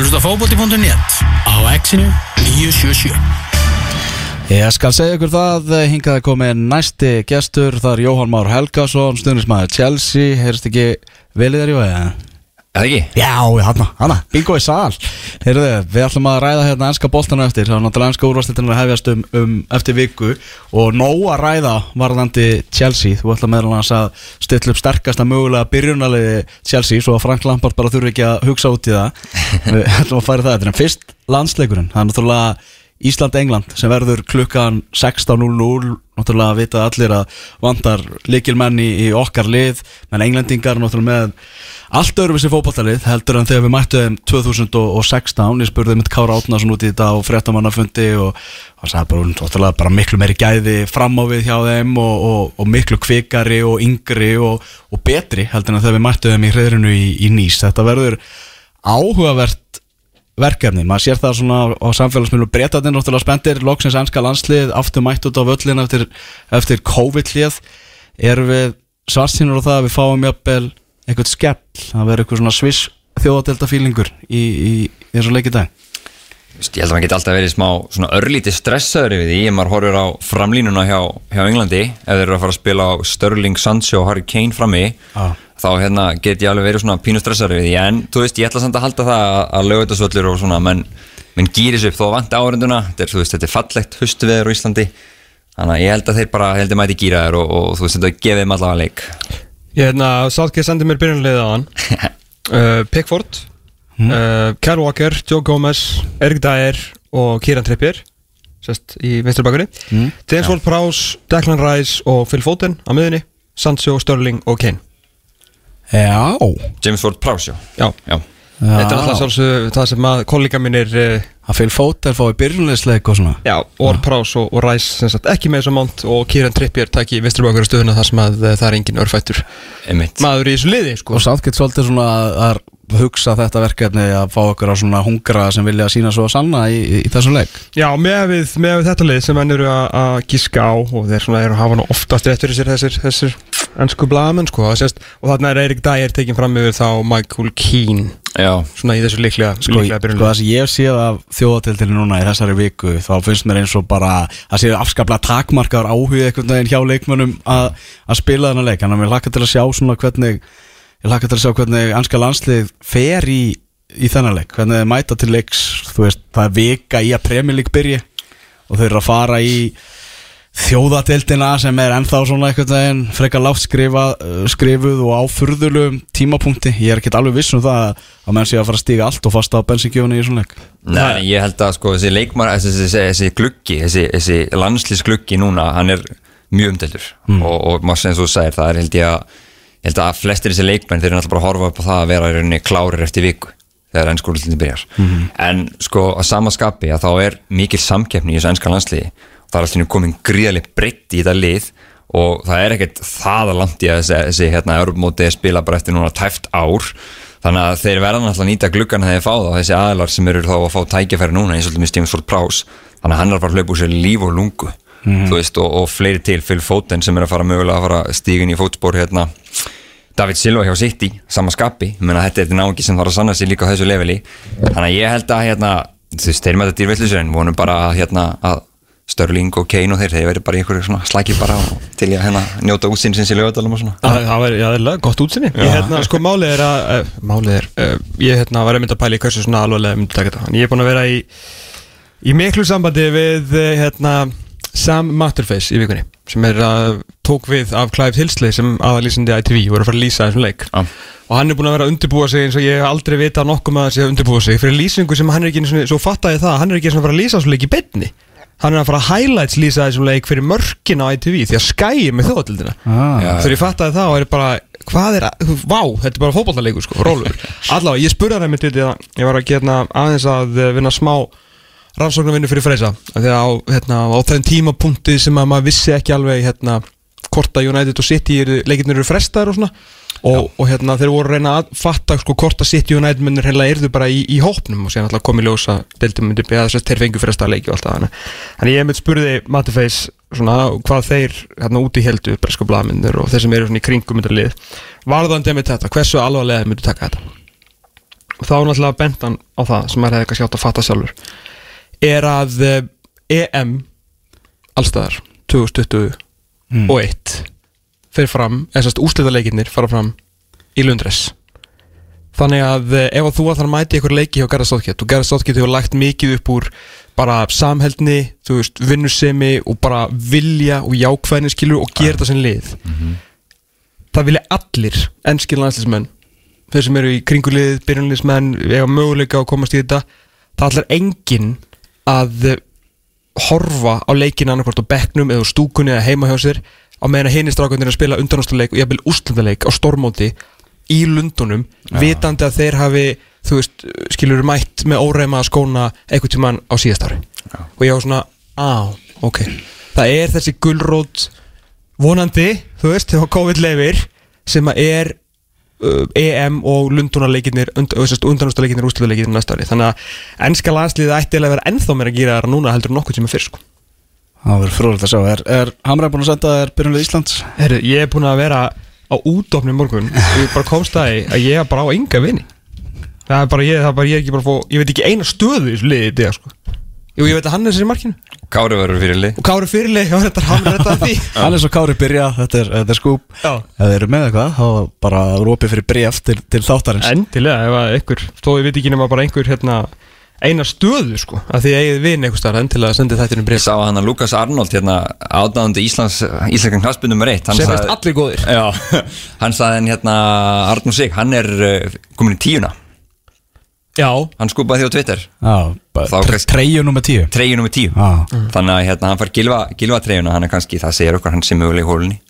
að hlusta fókbóti.net á exinu 977 Ég skal segja ykkur það, hingaði komið næsti gestur, það er Jóhann Már Helgason, stundismæður Chelsea, heyrst ekki velið þér í vegi? Eða ekki? Já, hana, hana, bingo í sal. Heyrðu, við ætlum að ræða hérna ennska boltana eftir. Það er náttúrulega ennska úrvarsleitin að hefjast um, um eftir viku. Og nóg að ræða varðandi Chelsea. Þú ætlum meðal hans að stilla upp sterkasta mögulega byrjunaliði Chelsea Svo að Frank Lampard bara þurfi ekki að hugsa út í það. Við ætlum að færa það. Eftir En fyrst landsleikurinn, það er náttúrulega Ísland-England sem verður klukkan 16.00 Náttúrulega vita allir að vandar likilmenn í, okkar lið menn englendingar náttúrulega með allt öðruvísi fótballtalið heldur en þegar við mættuðum 2016 ég spurði mitt Kára Átnarsson út í þetta á frettamannafundi og það sagði bara, náttúrulega bara miklu meiri gæði fram á við hjá þeim og, og, og miklu kvikari og yngri og, og betri heldur en þegar við mættuðum í hreðrinu í, í Nýs. Þetta verður áhugavert verkefni, maður sér það svona á samfélagsmiðlu breytatinn náttúrulega spendir loksins ennska landslið, aftur mætt út á völlin eftir, eftir COVID-lið erum við svartsinur á það að við fáum jafnvel eitthvað skell að vera eitthvað svona sviss þjóðadelta fílingur í, í, í þessu leikið dag? Ég held að maður geti alltaf verið smá svona örlítið stressaður yfir því. Ef maður horfir á framlínuna hjá, hjá Englandi ef þeir eru að fara að spila á Sterling, Sancho og Harry Kane frammi ah. Þá hérna, get ég alveg verið svona pínu stressaður yfir því. En þú veist, ég ætla samt að halda það að, að lögutasvöldur og svona menn, menn gýris upp þó að vanta áhörunduna þetta er, er fallegt hustuveður á Íslandi. Þannig að ég held að þeir bara held að mæti gýra þér og, og þú veist, þetta gefið þeim allavega leik. Ég hérna, Saltgeir sendi mér byrjunlega á hann uh, Pickford mm. uh, Kyle Walker, Joe Gomez Erik Dyer og Kieran Trippier sest í vinstri bakunni mm. James Ward-Prowse, Declan Rice og Phil Foden á miðunni, Sancho, Sterling og Kane Já James Ward-Prowse, já. já Þetta er alltaf svolítið það sem að kollega minn er uh, að Phil Foden fái byrjunleisleik og svona Já, Ward-Prowse og, og Rice sagt, ekki með þessu mánt og Kieran Trippier takk í vinstri bakur stöðuna þar sem að það er engin örfættur Einmitt. maður í þessu liði sko. og samt getur svolítið svona að hugsa þetta verkefni að fá okkur á svona hungra sem vilja sína svo sanna í, í, í þessum leik? Já, með við, með við þetta lið sem menn eru að gíska á og þeir svona eru að hafa oftast rétt fyrir sér þessir, þessir ennsku blagamenn sko. Sést, og þarna er Erik Dyer tekinn fram yfir þá Michael Keane. Já. svona í þessu líklega, sko, sko það sem ég séð af þjóðatildinu núna í þessari viku þá finnst mér eins og bara að séu afskaplega takmarkar áhuga einhvern veginn hjá leikmönnum að spila þennan leik, þannig að mér lakka til að sjá svona hvernig ég lakka til að sjá hvernig anska landslið fer í, í þennan leik, hvernig þeir mæta til leiks. Þú veist, það er vika í að premjölík byrji og þau eru að fara í þjóðadeildina sem er ennþá svona eitthvað en frekar látt skrifa, skrifuð og áfurðulum tímapunkti. Ég er ekki alveg viss um það að menn sé að fara að stíga allt og fasta á bensingjöfunni í svona leik. Nei, ég held að sko þessi leikmar þessi, þessi, þessi gluggi, þessi, þessi landslísgluggi núna, hann er mjög umdelur mm. og, og maður sem þú segir það er held ég að, ég held að flestir þessi leikmenn þeir eru náttúrulega bara að horfa upp á það að vera í rauninni klárir eftir viku þegar ennskólutinni byrjar. Mm -hmm. en sko að samaskapi að þá er mikil samkeppni í þessu ennska landsliði. Það er alltaf komin gríðarlega breytt í þetta lið og það er ekkert það að langt í að þessi, þessi hérna, Europamóti spila bara eftir núna tæft ár. Þannig að þeir verða náttúrulega að nýta gluggan þegar þeir fá og þessi aðlar sem eru þá að fá tækjafæri núna eins og alltaf með Ford Prowse þannig að hann er bara að hlaupa úr sér líf og lungu mm -hmm. veist, og, og fleiri til Phil Foden sem er að fara mögulega að fara stígin í fótspór hérna David Silva hjá City, sama skapi menna þetta er þetta nági sem þarf að sanna sig líka á þessu leveli þannig að ég held að hérna, þú veist, þeir með þetta dýrvillisur en vonum bara að, hérna, að Störling og Kane og þeir, þeir verður bara í einhverju svona slæki bara til að hérna njóta útsinn sinns í lögadalum og svona. Það verður, já, það er gott útsinni. Ég hérna, sko, málið er að, uh, málið er, uh, ég hérna var að mynda að pæla í hversu svona alvarlega myndi taka þetta. Ég er búin að vera í, í miklu sambandi við, uh, hérna, Sam Matterface í vikunni, sem er að tók við af Clive Hillsley sem aðalýsandi ITV og er að fara að lýsa þessum leik. Ah. Og hann er búin að vera að undirbúa sig eins og ég hef aldrei vita nokkuð með að sé að undirbúa sig fyrir lýsingu sem hann er ekki, svo fattæði það, hann er ekki að fara að lýsa þessu leik í betni hann er að fara að highlights lýsa þessum leik fyrir mörkin á ITV því að skæði með þjóðatildina ah. þegar ég fattaði það og er bara hvað er að, vá, þetta er bara fókbaltarleikur sko, allavega, ég spurði það mér ég var að geta aðeins að vinna smá rannsóknarvinnu fyrir Freysa. Þegar á, hérna, á þeim tímapunkti sem að maður vissi ekki alveg hérna, hvort að United og City leikirnir eru frestar og svona. Og, og hérna þeir voru að reyna að fatta sko hvort að City og United munir heila erðu bara í, í hópnum. Og náttúrulega komið ljósa deildum myndi beða þess að þeir fengu fyrir að staða leiki og allt það. Þannig ég mitt spurði Matiface svona hvað þeir hérna úti heldu bresku blaminir og þeir sem eru svona í kringum lið. Varðandi með þetta, hversu alvarlega myndir taka þetta? og þá er náttúrulega bentan á það sem maður hefði eitthvað sjátt að fatta sjálfur er að eh, EM allstaðar. 2021 fyrir fram, eða sérst úslitaleikinnir fara fram í Lundres. Þannig að eh, ef að þú að mæti ykkur leiki hjá Garðar Stóðkett og Garðar Stóðkett hefur lagt mikið upp úr bara samheldni, þú veist, vinnusemi og bara vilja og jákvæðni skilur og gera þetta sem lið. Það vilja allir ennskil landslismenn þeir sem eru í kringulið, byrjunliðsmenn eiga möguleika að komast í þetta. Það ætlar enginn að eh, horfa á leikin annarkvort á bekknum eða stúkunni eða heima hjá sér á meðan að hinni strákunir að spila undanústuleik og jafnvel úslandaleik á stormóti í Lundunum vitandi að þeir hafi þú veist, skilur mætt með óreima skóna einhvern tímann á síðast ári. Og ég á svona, á, ok. Það er þessi gulrót vonandi, þú veist, þegar COVID leifir sem að er EM og Lundunarleikinir und, undanústuleikinir og úslandaleikir næsta ári. Þannig að ennska landsliðið ætti að vera ennþá meira að gera það núna heldur nokkuð tíma fyrr sko. Það verður frólægt að sjá. Er, er Hamræð búin að senda þér byrjunlega Íslands? Herru, ég er búin að vera á útofni morgun. Og ég bara komst að því að ég er bara á enga vini. Það er bara ég, það er bara ég ekki bara fó, ég veit ekki eina stöðu í þessu liði í dag sko Jú, ég veit að hann er sér í markinu. Kári verður fyrir lið. Og Kári fyrirlið, já þetta er hann þetta því. Hann er svo Kári byrja, þetta er, þetta er skúp. Já. Ef þið eru með eitthvað, þá bara rópið fyrir bref til, til þáttarins. Endilega, ef að einhver, þó ég veit ekki nema bara einhver hérna eina stöðu sko að því eigið vin einhver starf endilega að sendi þættinu Ég bref sá hann að Lukas Arnold hérna átnáðandi Íslands Íslandskan knaspinu nummer eitt hann sem sagði- veist allir góðir. Já, hann sagði en hérna Arnur Sig, hann er uh, komin í tíuna Já. Hann skupaði því á Twitter. Treyju nummi tíu. Treyju nummi tíu. Ah. Þannig að hérna, hann far gilva, gilva treyjuna Þannig að kannski það segir okkar hann sem möguleg í hólunni.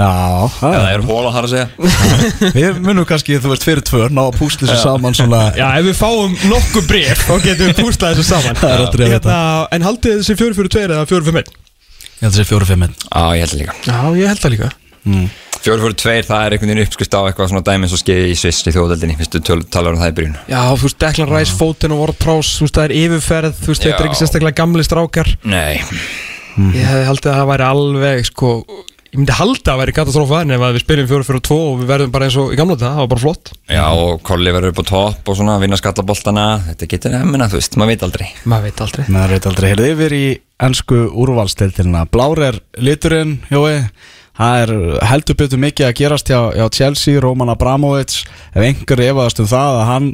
Já, það ja, er hóla þar að segja. Við munum kannski, þú veist, fyrir tvör Ná að púsla þessu saman svona... Já, ef við fáum nokkuð breyf Þá getum við púslað þessu saman. Já, já, hérna, En haldið þessi fjóru fyrir tveir eða fjóru fyrir minn? Ég held þessi fjóru fyrir minn Já, ég held það líka Já, ég held það líka. Mm. 4-4-2 það er einhvern veginn uppskrift á eitthvað svona dæmis og skeiði í Sviss í þjóðveldinni, finnstu tala um það í byrjun. Já, þú veist, Declan Rice, Foten og Warprós þú veist, það er yfirferð, þú veist, þetta er ekki sérstaklega gamli strákar. Nei. Mm. Ég hefði haldið að það væri alveg, sko ég myndi halda að væri katastrófa en ef við spilum 4-4-2 og við verðum bara eins og í gamla þetta, það var bara flott. Já, og Kolli verður upp á topp og svona, vinna skallaboltana. Þetta getur emmina, þú veist, maður veit aldrei. Maður veit aldrei, maður veit aldrei, heyrðu yfir í ennsku úrvalsteltilina, blár er liturinn, jói. Það er heldur betur mikið að gerast hjá, hjá Chelsea, Roman Abramovich. Ef einhver efaðast um það að hann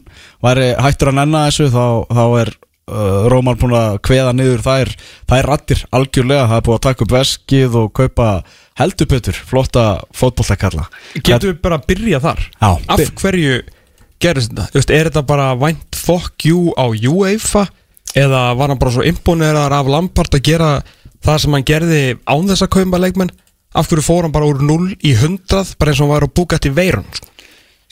væri hættur að nenna þessu þá, þá er uh, Roman búin að kveða niður þær, þær rattir algjörlega. Það er búin að taka upp veskið og kaupa heldur betur flotta fótboltakalla. Getum við bara að byrja þar? Já, Af hverju gerist þetta? Er þetta bara vænt fuck you á UEFA? Eða var hann bara svo imponerar af Lampard að gera það sem hann gerði án þess að kaupa leikmenn Af hverju fór hann bara úr 0 í 100 Bara eins og hann var að búka til veirun sko.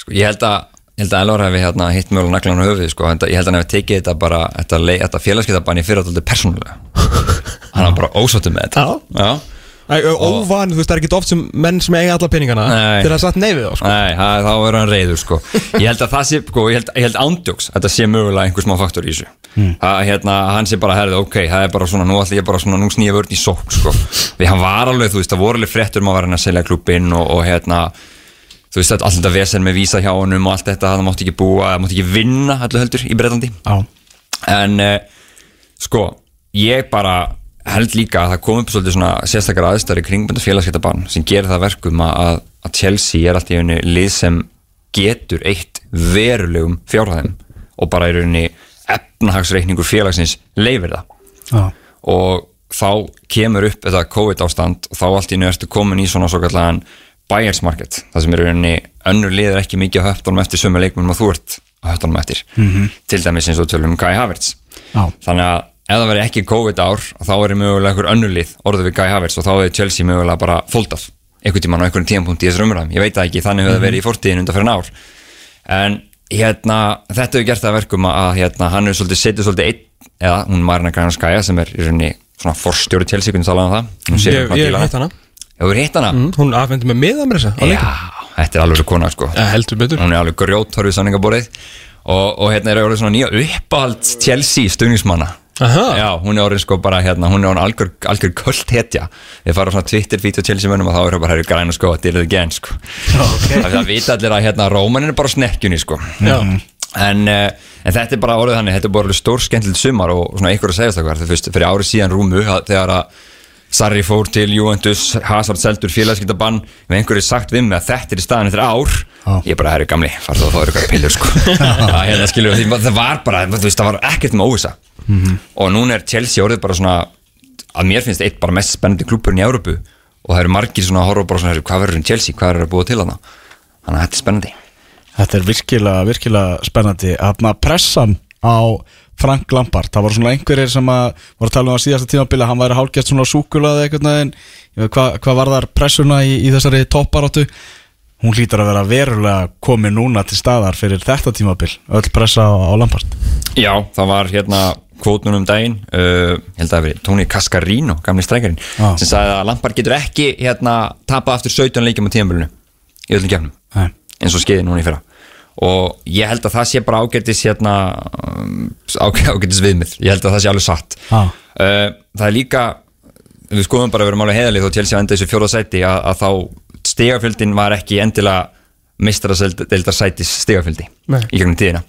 Sko, ég held að Ég held að Elvar hefði hérna hitt mjög naglan á höfuð sko. Ég held að hann hefði tekið þetta bara Þetta, þetta félagskeitabani fyrir alltaf persónulega Hann var bara ósáttu með þetta Já. Já. Óvan, þú veist, það er ekki oft sem menn sem eiga alla peningana það er satt neyfið á sko. Nei, það, þá verður hann reyður sko. Ég held að það sé, sko, ég held, ég held ándjóks Þetta sé mögulega einhver smá faktor í þessu að hérna, hann sé bara herðið, ok það er bara svona, nú ætlum ég bara svona, nú snýja vörn í sók sko. við hann var alveg, þú veist, það voru alveg fréttur um að hann að selja klubbinn og, og hérna þú veist, allt þetta vesen með vísa hjá honum og allt þetta, það mátti ekki búa, það mátti ekki vinna held líka að það kom upp svolítið svona sérstakar aðstæður í kringbönda félagskeittabann sem gerir það verkum að, að Chelsea er alltaf í einu lið sem getur eitt verulegum fjárhæðum og bara í rauninni efnahagsreikningur félagsins leifir það. Já, og þá kemur upp þetta COVID ástand og þá allt í ertu komin í svona svo kallan buyers market, það sem er í rauninni önnur liður ekki mikið á höftunum eftir sömu leikmunum og þú ert á höftunum eftir. -hmm. til dæmis eins og tölum um Kai Havertz. Já, þannig að ef það veri ekki COVID ár þá er mögulega einhver önnur lið orðið við Guy Havertz og þá hefur Chelsea mögulega bara fóldað einhvern tímann á einhvern tímapunkt í þessar umræðum ég veit það ekki, þannig hefur það verið í fortíðin undan fyrir ár. En hérna þetta hefur gert það að verkum að hérna, hann hefur svolítið setið svolítið einn eða hún Marina Granskaya sem er í rauninni svona forstjóri Chelsea, hvernig talaðum það? Hún Ég, ég hef hitt hana. hitt hana? mm, Hún afhendur með miða með þessa á Já, leikum. þetta er alveg svo kona sko. Hún er alveg grjóttorfið sanningaborið og, og hérna er orðið svona nýja uppáhald Chelsea stuðningsmanna. Aha. Já, hún er orðin sko bara hérna, hún er orðin algjör, algjör köld hetja Við fara svona Twitter feed og Chelsea mönnum og þá er það bara hægur græn og sko að dyrðið gen sko. Okay. Það, það vita allir að hérna Róman er bara snekkjunni sko. En, uh, en þetta er bara orðið þannig þetta er bara stór skemmtilegt sumar og svona einhver að segja þú veist, fyrir árið síðan rúmu að- þegar að Sarri fór til Juventus Hazard seldur félagskiptabann. Við einhverju sagt við mig að þetta er í staðan eftir ár Já. ég bara, herru gamli, farðu að fá eitthvað pillur sko. Já, hérna skilur það var bara þú veist, það var ekkert með óvisa og núna er Chelsea orðið bara svona að mér finnst eitt bara mest spennandi klúpurinn í Európu og það eru margir svona að horfa bara svona hvað verður um Chelsea, hvað er að búa til hana þannig að þetta er spennandi. Þetta er virkilega, virkilega spennandi. Að pressan á Frank Lampard, það voru svona einhverjir sem að voru að tala um á síðasta tímabili hann væri hálfgert svona súkulaði Ég veit, hvað, hvað var þar pressuna í, í þessari topparáttu hún hlýtur að vera verulega komið núna til staðar fyrir þetta tímabil öll pressa á, á Lampard. Já, það var hérna kvótnun um daginn uh, held að veri Tony Cascarino, gamli strækjarinn Já. sem sagði að Lampard getur ekki hérna tapa aftur 17 leikjum á tímabilinu í öllum gefnum eins og skeiði núna í fyrra og ég held að það sé bara ágætis hérna ágæ- ágætis viðmið. Ég held að það sé alveg satt. Uh, það er líka við skoðum bara að vera máli heiðalið þó Chelsea enda þessu fjóða sæti að, að þá stegafjöldin var ekki endilega mistraseldar sætis stegafjöldi í gegnum tíðina.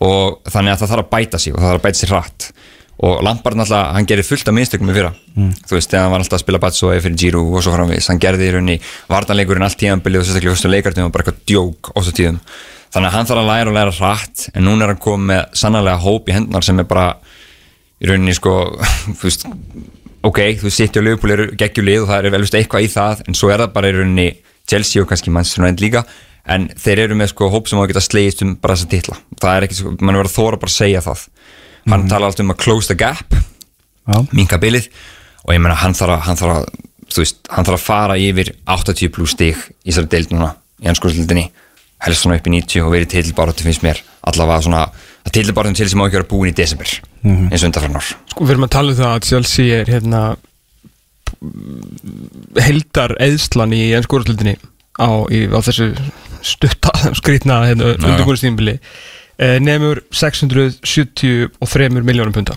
Og þannig að það þarf að bæta sig og það þarf að bæta sig hratt. Og Lampard náttúrulega, hann gerir fullt af minnstökum í fyrra. Þú veist, þegar hann var alltaf að spila Batso fyrir Giroud og svo framvegis, hann gerði í rauninni vartanleikurinn allt tíðanbilið og sérstaklega fyrstu leikartum og bara eitthvað djók ósað tíðum þannig að hann þarf að læra og læra hratt en núna er hann komið með sannlega hóp í hendunar sem er bara í rauninni sko, þú veist ok, þú sitt og lögupúl eru geggjulið og það er velvist eitthvað í það en svo er það bara í rauninni Chelsea og kannski Manchester United líka en þeir eru með sko hóp sem á að geta slegist um bara þess að titla. Það er ekki, sko, mann er verið að þóra bara að segja það. Hann tala alltaf um að close the gap Já. minka bilið og ég meina hann þarf að, hann þarf að þú veist, hann þarf að fara yfir 80 pluss stig í þessari deild núna í anskoðsildinni, helst svona upp í 90 og verið titilbaráttu finnst mér allavega svona að titilbaráttum til sem á ekki vera búin í desember eins og undanfæran ár Sko við erum að tala um það að Chelsea er hérna heldar eðslan í ennskóraslutinni á, á þessu stutta skrýtna hérna, já. undirbúinnstímbili eh, nefnur 673 miljónum punta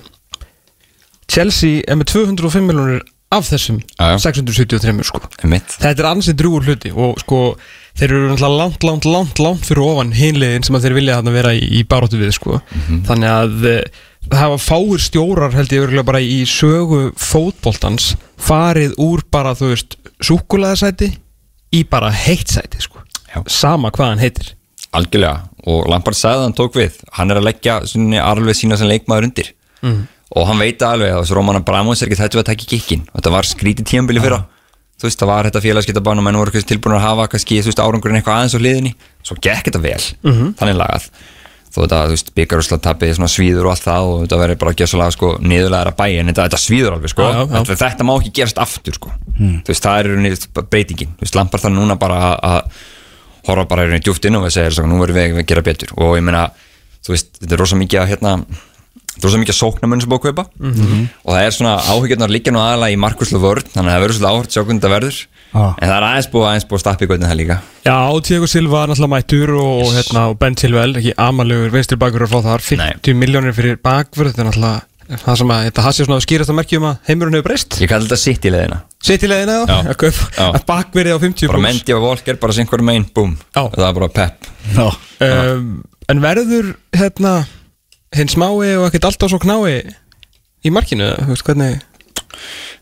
Chelsea er með 205 miljónur af þessum já. 673 sko. Þetta er ansið drúur hluti og sko þeir eru náttúrulega langt, langt, langt, langt fyrir ofan hinliðin sem þeir vilja þarna vera í, í baróttu við sko. þannig að eh, það hafa fáir stjórar held ég örgulega bara í sögu fótboltans farið úr bara þú veist súkulæðasæti í bara heitt sæti sko. Já. sama hvað hann heitir. Algjörlega. Og Lampard sagði að hann tók við. Hann er að leggja arfið sína sem leikmaður undir. Og hann veit alveg að þessu Róman Abramovs er ekki þetta að taka kikkin og þetta var skrítið tíambili fyrra þú veist það var þetta félagskiptabann og menn voru tilbúin að hafa kannski þú veist árangurinn eitthvað aðeins á hliðinni. Svo gekk þetta vel, þannig lagað. Þó þetta, þú veist, byggarúsla tapið svona svíður og allt það og þetta verður bara að gera svolítið sko niðurlegaðara bæ en þetta, þetta svíður alveg sko. Já, já. Þetta, þetta má ekki gerast aftur sko. Þú veist, það er rauninni breytingin. Þú veist, Lampard þarf núna bara að- að horfa bara í djúft inn og segja nú verðum við að gera betur. Og ég meina þú veist, þetta er rosa mikið að hérna þetta er rosa mikið að sóknarmenn sem búið að kaupa og það er svona áhyggjörnar líka nú aðalega í markuslu vörn, þannig að það verður svolítið að sjá hvernig þetta verður Já. en það er aðeins búið aðeins búið að stappa í hvernig það líka Já, Diego Silva er náttúrulega mættur og, hérna, og Ben Chilwell, ekki amalögur vinstri bakur að fá þar, 50 miljónir fyrir bakvörð þetta er náttúrulega það sem að þetta hassi svona skýrast að merkja um að heimurinn hefur breyst ég kalli þetta sitt í leðina Sitt í leiðina Já. að kaupa Já. að bakverði á 50 bara. Mendy og Volker, bara sem hverju megin, búm Já. það er bara pepp Já. um, En verður hérna hinn smái og ekkert alltaf svo knái í markinu, þú veist hvernig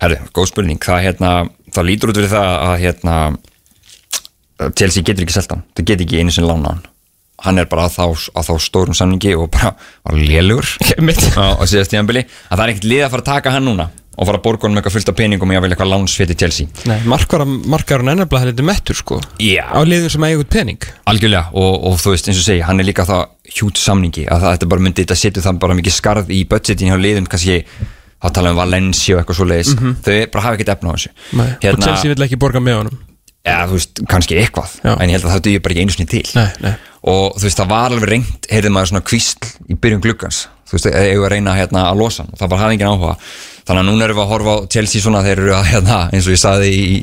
Herri, góð spurning, það, hérna, það lítur út fyrir það að hérna, Chelsea getur ekki selta það getur ekki einu sinni lána hann. Hann er bara að þá, að þá stórum samningi og bara lélugur á, á síðast tíðanbili að það er ekkert lið að fara að taka hann núna og fara að borga honum eitthvað fullt af peningum og ég vil eitthvað lánsfétt í Chelsea Nei, markar, markar hann ennabla heldur mettur sko Já. á liðum sem eiga út pening algjörlega og, og þú veist eins og segja, hann er líka það hjút samningi að það, þetta bara myndi, þetta setur það bara mikið skarð í budgetin hjá liðum kannski þá tala um Valencia og eitthvað svo leiðis þau bara hafa ekkert efna á þessu Nei. og Chelsea vill ekki borga með honum eða þú veist, kannski eitthvað Já. en ég held að það dugir bara ekki einu sinni til Nei, nei. og þú veist, það var alveg reynd heyrði maður svona kvísl í byrjun gluggans þú veist, eigum að reyna hérna að losa hann. Og það bara hafði engin áhuga. Þannig að núna erum við að horfa á Chelsea svona þeir eru að hérna, eins og ég saði í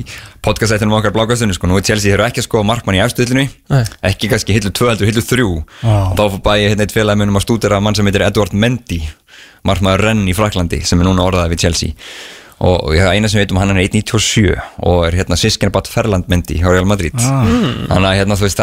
podcastættinum okkar blákastunni, sko, nú er Chelsea þeir eru ekki að skoða markmann í efstuðlunni, Nei. ekki kannski hillu 2 heldur hillu 3 Já. og þá fór bæði hérna eitt félagi munum að stúdera mann sem heitir Edward Mendy markmaður Renn í Fraklandi sem er núna orðaði við Chelsea. Og, eina sem við veitum hann er 1.97 og er hérna sískinnabatt Ferland Mendy hjá Real Madrid. Ah. þannig að hérna, þú veist,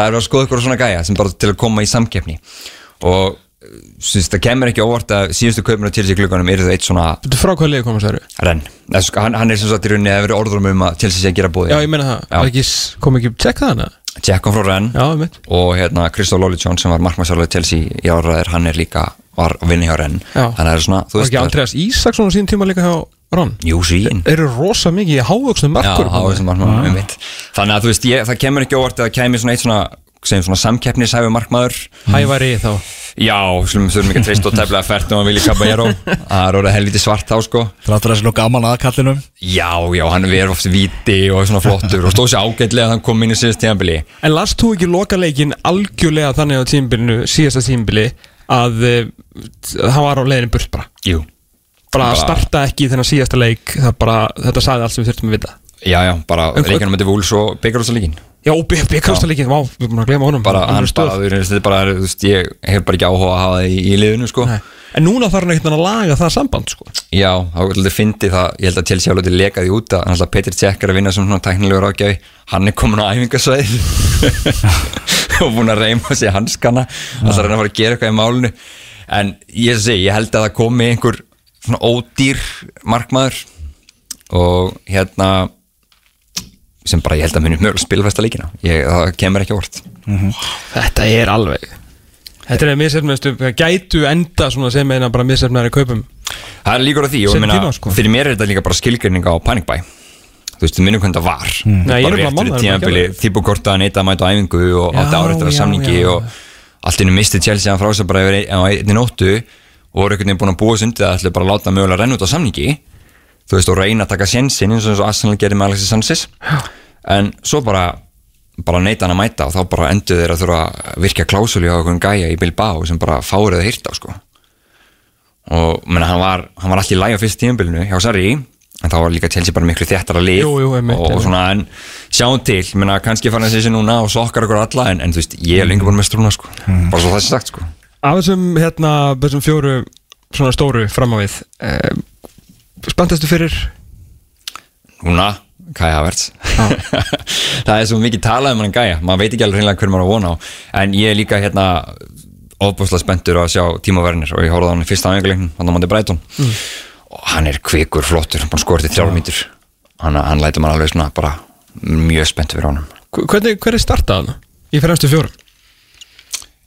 það er sem til syns, það kemur ekki óvart að síðustu kaupinu til sig glugganum eru það eitt svona Þetta er frá hvað liðið komast það eru renn Þess, hann, hann er sem sagt í rauninni að vera orðrum um að Chelsea sé að gera bóði Já, ég meina það, Já. Var ekki, kom ekki tjekk það hana Jack kom frá renn. Já, ég mynd og hérna Kristof Lolitjón sem var markmæsarlega Chelsea í áraðir hann er líka var að vinna hjá renn. Já. þannig að það er svona þú Var veist ekki það er- Andreas Ísaksson á sín tíma líka hjá Ron Jú, sín Eru rosa mikið í hávöksnum Já, markur á þessum markmaður, um mitt Þannig að þú veist, ég, það kemur ekki óvart að það kemur svona eitt svona, segjum svona samkeppnishæfi markmaður. Hævari þá Já, slum þurfum ekki að treysta og tefla að fært og hann vilja Caballero Það er orðið helviti svart þá sko. Þráttur þessi nú gaman að kallinum Já, já, hann er oft viti og svona flottur og stóð sér ágætlega að hann kom inn í síðast tíðanbili En last þú ekki loka leikin algjörlega þannig á tímbilinu, síðasta tímbili að hann var á leiðinu burt bara? Jú. Bara að Bara- starta ekki í þennan síðasta leik bara, þetta sagði allt sem við þurftum að vita? Já, já, bara En hvað- leikanum með Vúls og byggarústaleikin Já, byggjast leikin, vá, við erum að glema honum. Bara, Hann hann er bara, þetta er bara, þú veist, ég hef bara ekki áhuga að hafa það í, í liðinu sko. Nei. En núna þarf hann ekkert að laga það samband sko. Já, þá er þetta fyndi það, ég held að Chelsea alveg leka því út að hann alltaf Petir Cech er að vinna sem svona teknilegur ágjafi, hann er komin á æfingasvæð og búin að reyma sér hanskana. Alltaf reyna að fara að gera eitthvað í málinu. En ég sé, ég held að það komi einhver svona ódýr markmaður. Og hérna sem bara ég held að muni mjög spilfesta leikina. Ég, það kemur ekki óvart. Þetta er alveg Þetta er misefnastu, gætu enda svona sem eina bara misefnaðari kaupum. Það er líkur á því og ég meina, sko. fyrir mér er þetta líka bara skilgrinning á Panic Buy. Þú veist, minnum hvernig það var. Nei, ég er bara bara rétt mánaður fyrir með tíðanbili að Korta að neita að mæta á æfingu og áreittur að já, samningi já, já. og allt innu misti Chelsea hann frá sig bara yfir einni nóttu og voru einhvern veginn búin að búa sig undir það ætlu bara að láta mögulega renna út á samningi þú veist, og reyna að taka sjensin eins og eins og Arsenal gerir með Alexis Sanchez. En svo bara bara neita hann að mæta og þá bara endur þeir að þurfa að virka klásuli á einhvern gæja í Bilbao sem bara fárið að hýrta sko. Og menna, hann, var, hann var alltaf í læg á fyrst tíðanbylunu hjá Sarri en þá var líka Chelsea bara miklu þéttara lið. Jú, jú, einmitt, og, og svona en sjáum til, menna, kannski fann sér núna og sokkar okkur alla en, en þú veist, ég er lengur búin með strúna sko. bara svo það sé sagt sko. Af þessum, hérna, þessum fjóru svona stóru fram á við eh, Spenntastu fyrir? Núna, Kai Havertz. Það er svo mikið talað um hann gæja. Maður veit ekki alveg hreinlega hver maður að vona á. En ég er líka hérna ofbúslega spenntur að sjá Timo Werner og ég horfði á hann í fyrsta áhenguleiknum, hann á Monti Breitón og hann er kvikur, flottur hann skorti þrjára mítur hann, hann lætur maður alveg svona bara mjög spenntur fyrir honum. Hvernig, hver er startað hann? Í fremstu fjórum?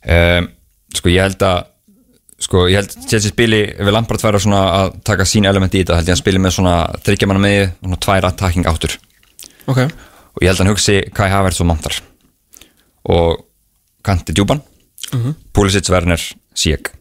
Um, sko ég held að sko ég held Chelsea spili við Lampard væri svona að taka sín element í þetta held ég að spili með svona þryggjamanna með svona tvær attacking áttur. Ok. Og ég held að hann hugsi Kai Havertz og Montar og Kanti Djúban Pulisic, Werner, Sieg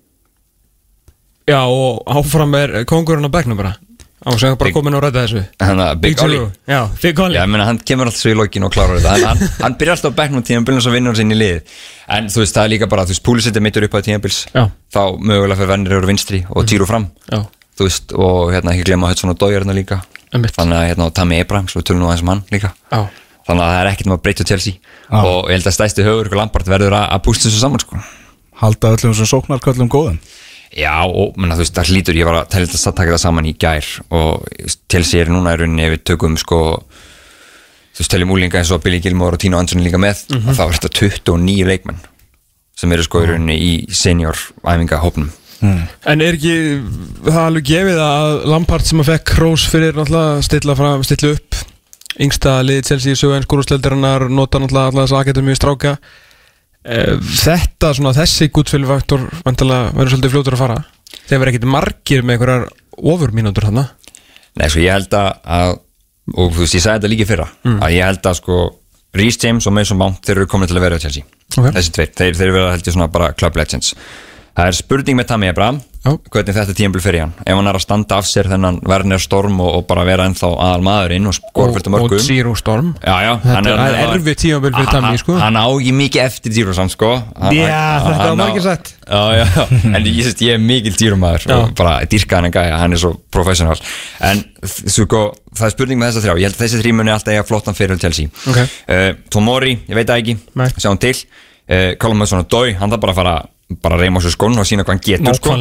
Já, og áfram er kongurinn á bekknum bara Á sem bara komin og rætta þessu. Þannig að Big Ollie. Já, Big Ollie. Já, ég meina, hann kemur alltaf svo í lokin og klárar þetta. Hann, hann, hann byrjar alltaf á bekknum tíma byrjar svo vinnur sinni í lið. En þú veist, það er líka bara, þú veist, Pulisic er mittur upp á tímabils. Já. þá mögulega fyrir Werner eru vinstri og Týru fram. Já, þú veist, og hérna ekki glemma Hudson og Dói hérna líka. Einmitt. þannig að hérna og Tammy Abrahams, við tölum nú aðeins um hann líka. Já. Þannig að það er ekkert um að breyta Chelsea. Já. og ég held að stæsti höfur ykkur Lampard verður að, að pústa þessu saman sko. Halda öllum þessum sóknarköllum góðum Já, og menna, þú veist, það hlýtur, ég var að tala að taka það saman í gær og Chelsea er núna í rauninni ef við tökum sko þú veist, teljum úlinga eins og Billy Gilmore og Tino Anderson líka með Mhm. að þá er þetta 29 leikmenn sem eru sko í rauninni í senior æfinga hópnum En er ekki það alveg gefið að Lampard sem að fekk Kroos fyrir náttúrulega stilla, fram, stilla upp yngsta liðið Chelsea í sögu en skúrúsleildarinnar nota náttúrulega alltaf þess að getur mjög stráka Þetta, svona þessi gútfylgfaktor vantilega verður svolítið fljótur að fara. Þeir verður ekkit margir með einhverjar ofurmínútur þarna. Nei, sko ég held að, og þú veist, ég sagði þetta líka fyrra að ég held að sko Rhys James og Mason Mount þeir eru komin til að vera á Chelsea. Ok. þessi tveir, þeir, þeir vera held ég svona bara club legends það er spurning með Tammy Abraham Já. hvernig þetta tímpil fyrir hann ef hann er að standa af sér þennan Werner Storm og, og bara vera ennþá aðal maðurinn og skor fyrir og mörgum Zero Storm Já, já, Þetta er erfið tímabil fyrir Tammy, sko. Hann á ekki mikið eftir Giro samt, sko Hann- Já, hann- þetta var hann á- margir sagt. Já, já, en ég, sést, ég er mikil Já. og bara dýrka hann en gæja, hann er svo professional En sko, það er spurning með þessa þrjá Ég held að þessi þrjí muni alltaf eiga flottan fyrir Chelsea Ok. uh, Tomori, ég veit það ekki Nei. Sjáum til uh, Callum Hudson og Dói, hann þarf bara að fara bara reyma á sér skónu og sína hvað hann getur sko.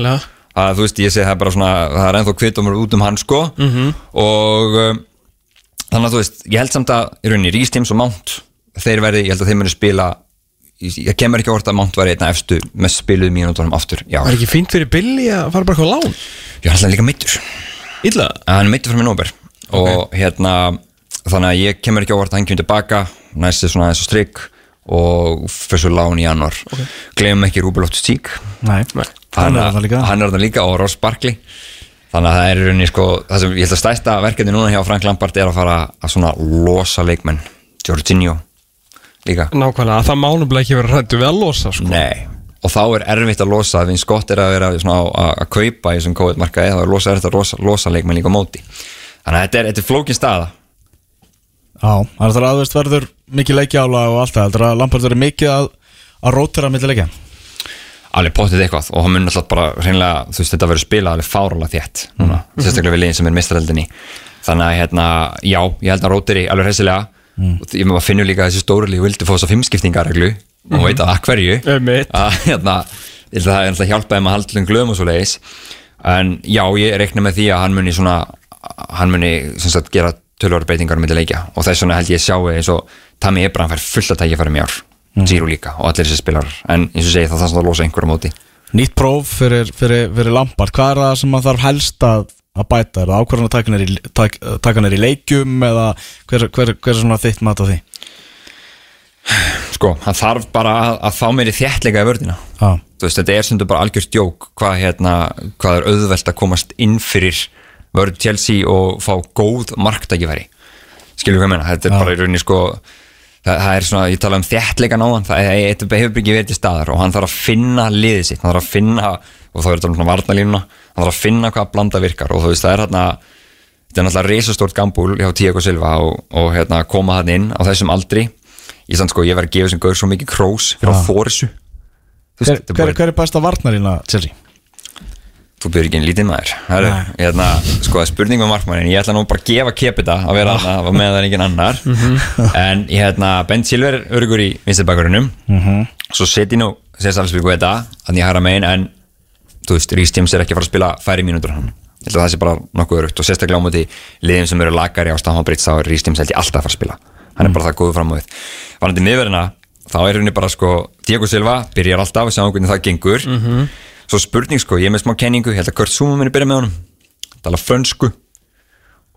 Að, Þú veist, ég segi það er bara svona það er ennþá kvitumur út um hann sko. Mhm. -hmm. og um, þannig að þú veist, ég held samt að í rauninni James og Mount þeir verði, ég held að þeir muni spila ég kemur ekki orða að Mount var einna efstu með spiluð mínútonum aftur já, er ekki fínt fyrir Billy að fara bara eitthvað á lán? Ég er alltaf líka meittur hann er meittur fyrir minn óber og hérna þannig að ég kemur ekki orða að hann kemur tilbaka næstu svona eins og strik og fyrir svo lán í januar okay. glemum ekki Rúbelóttu Stík hann hann er það líka og Ross Barkley. Þannig að það er rauninni sko það sem ég held að stæsta verkefni núna hjá Frank Lampard er að fara að svona losa leikmenn. Jorginho líka. Nákvæmlega, það mánumlega ekki vera rættu við að losa sko. Nei, og þá er erfitt að losa Vins gott er að vera að að kaupa í þessum COVID-markaði, þá er losa erfitt að losa, losa leikmenn líka móti. Þannig að þetta er, þetta er flókin staða Já, það að þú veist verður mikið leikjála og allt það Heldur að Lampard verður mikið að, að rótira milli leikja? Alveg pottið eitthvað og hann mun alltaf bara hreinlega, þú veist, þetta verður spilað alveg fáralega þétt núna, sérstaklega við liðin sem er mistrareldinni þannig að hérna, já, ég held að rótir í alveg hressilega. Og því maður finnur líka þessi stóri líf vildi fá þess að fimmskiptingareglu og veit að hverju. Að hérna, ég það er alltaf hjálpaði með að halda um glöðum og svo leiðis en já, ég rekna með því að hann muni svona hann muni sagt gera tölvara breytingar með leikja. Og þess vegna held ég sjáu eins og Tami Ebram fær fullt að tækja fyrir mjár Giro líka og allir þessi spilar en eins og segi það þarf samt að losa einhverjum móti. Nýtt próf fyrir, fyrir, fyrir Lampard. Hvað er það sem maður þarf helst að, að bæta? Er það ákvarðan að taka hann í, hann í leikjum eða hver, hver, hver er svona þitt mat á því? sko, hann þarf bara að, að fá meiri þéttleika í vördina þú veist, þetta er sem bara algjörst djók hvað, hérna, hvað er auðvelt að komast inn fyrir vörð Chelsea og fá góð marktækifæri. Skilur hvað ég meina, þetta er Já. bara í rauninni sko það, það er svona, ég tala um þéttleika náðan það hefur ekki verið til staðar og hann þarf að finna liðið sitt, hann þarf að finna og þá er þetta svona varnalínuna hann þarf að finna hvað blanda virkar og þú veist, það er hérna þetta er náttúrulega risastórt gambúl hjá Tiago Silva og, og hérna, koma hann inn á þessum aldri. Ég sann sko, ég verð að gefa þessum gaur svo mikið krós þessu Þú veist, hver, er hver, hver er besta varnarina Chelsea? Þú byrður ekki einn lítið maður. Heru, hérna, sko, það er spurning með markmannin ég ætla nú bara að gefa kepita að vera Ah. þarna með það er engin annar. Mhm. en ég, hérna, Ben Silver er örugur í vinstirbakurinnum Mhm. svo seti nú sér Salzburg þetta að ég hæra megin en þú veist, Rhys James er ekki að fara að spila færi mínútur hann ég held að það sé bara nokkuð örugt og sérstaklega á móti liðin sem eru lagari á Stamford Bridge þá er Rhys James held ég alltaf að fara að spila. Hann er bara það góður fram á við. Varandi miðverðina þá er henni bara sko Diego Silva byrjar alltaf, sjáum hvernig það gengur svo spurning sko, ég er með smá kenningu ég held að Kurt Zuma muni byrja með honum. Tala frönsku.